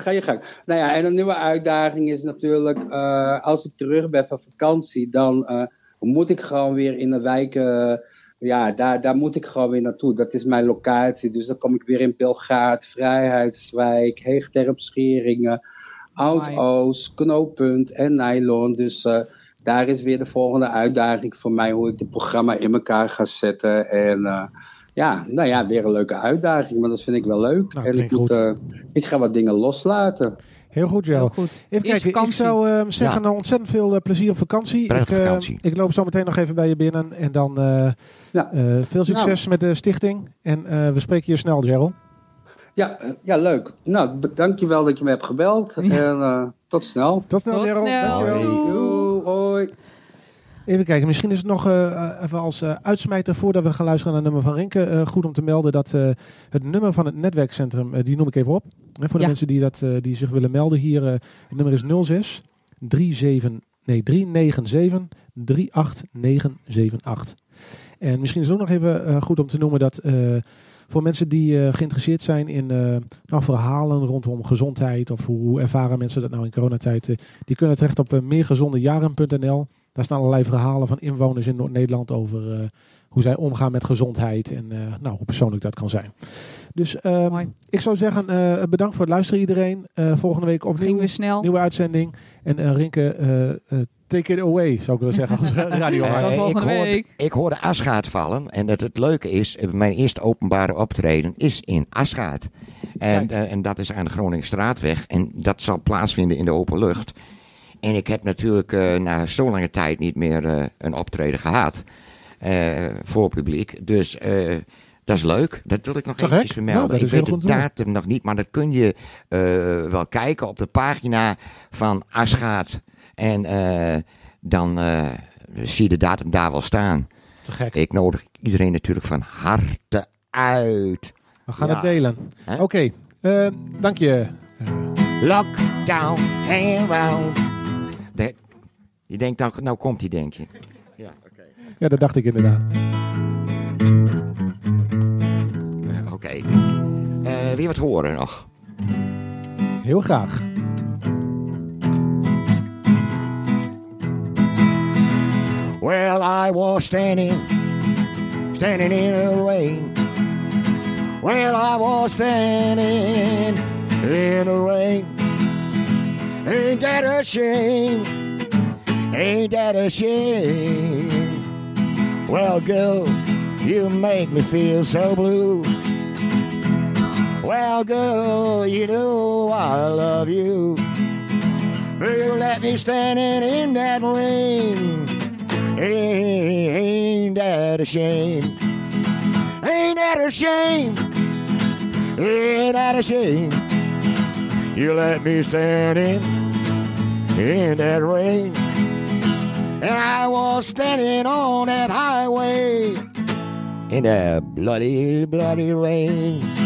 ga je gang. Nou ja, en een nieuwe uitdaging is natuurlijk, eh, als ik terug ben van vakantie, dan eh, moet ik gewoon weer in de wijken. ja, daar, daar moet ik gewoon weer naartoe. Dat is mijn locatie. Dus dan kom ik weer in Belgaard, Vrijheidswijk, Heegterp, Scheringen, Oud-Oost, Knooppunt en Nylon. Dus eh, daar is weer de volgende uitdaging voor mij, hoe ik het programma in elkaar ga zetten. En eh, ja, nou ja, weer een leuke uitdaging, maar dat vind ik wel leuk. Nou, en ik, moet, eh, ik ga wat dingen loslaten. Heel goed, goed. Even Eerst kijken, ik zou eh, zeggen nou, ontzettend veel plezier op vakantie. Ik, vakantie. ik loop zo meteen nog even bij je binnen. En dan eh, Ja. eh, veel succes met de stichting. En eh, we spreken je snel, Gerald. Ja, ja leuk. Nou, dankjewel dat je me hebt gebeld. Ja. En eh, tot snel. Tot snel, Tot snel. Hoi. Doei, hoi. Even kijken, misschien is het nog eh, even als eh, uitsmijter voordat we gaan luisteren naar het nummer van Rinke. eh, goed om te melden dat eh, het nummer van het netwerkcentrum, die noem ik even op. Hè, voor de Ja. mensen die, dat, eh, die zich willen melden hier. eh, het nummer is 06 37, nee, 397 38978. En misschien is het ook nog even goed om te noemen dat eh, voor mensen die eh, geïnteresseerd zijn in eh, nou, verhalen rondom gezondheid of hoe, ervaren mensen dat nou in coronatijd, eh, die kunnen terecht op meergezondejaren.nl. Daar staan allerlei verhalen van inwoners in Noord-Nederland over hoe zij omgaan met gezondheid en nou, hoe persoonlijk dat kan zijn. Dus eh, Mooi. ik zou zeggen, eh, bedankt voor het luisteren iedereen. Eh, volgende week ging opnieuw weer snel. nieuwe uitzending. En eh, Rinke, eh, eh, take it away, zou ik willen zeggen als radio. Tot ik, volgende hoorde, week. ik hoorde Asgaat vallen. En dat het leuke is, mijn eerste openbare optreden is in Asgaat. En, en dat is aan de Groningstraatweg. En dat zal plaatsvinden in de open lucht. En ik heb natuurlijk eh, na zo lange tijd niet meer eh, een optreden gehad. eh, voor publiek. Dus eh, dat is leuk. Dat wil ik nog Te eventjes vermelden. Nou, ik heel weet de doen. datum nog niet, maar dat kun je eh, wel kijken op de pagina van Asgaat. En eh, dan eh, zie je de datum daar wel staan. Te gek. Ik nodig iedereen natuurlijk van harte uit. We gaan Ja. het delen. Oké, dank je. Lockdown, round. De- je denkt, nou, nou komt hij, denk je. Ja, oké. Ja, dat dacht ik inderdaad. Oké. Eh, weer wat horen nog. Heel graag. Well, I was standing, standing in the rain. Well, I was standing in the rain. Ain't that a shame? Ain't that a shame? Well, girl, you make me feel so blue. Well, girl, you know I love you. You let me standing in that rain. Ain't that a shame? Ain't that a shame? Ain't that a shame? You let me standing in that rain. And I was standing on that highway in that bloody, bloody rain.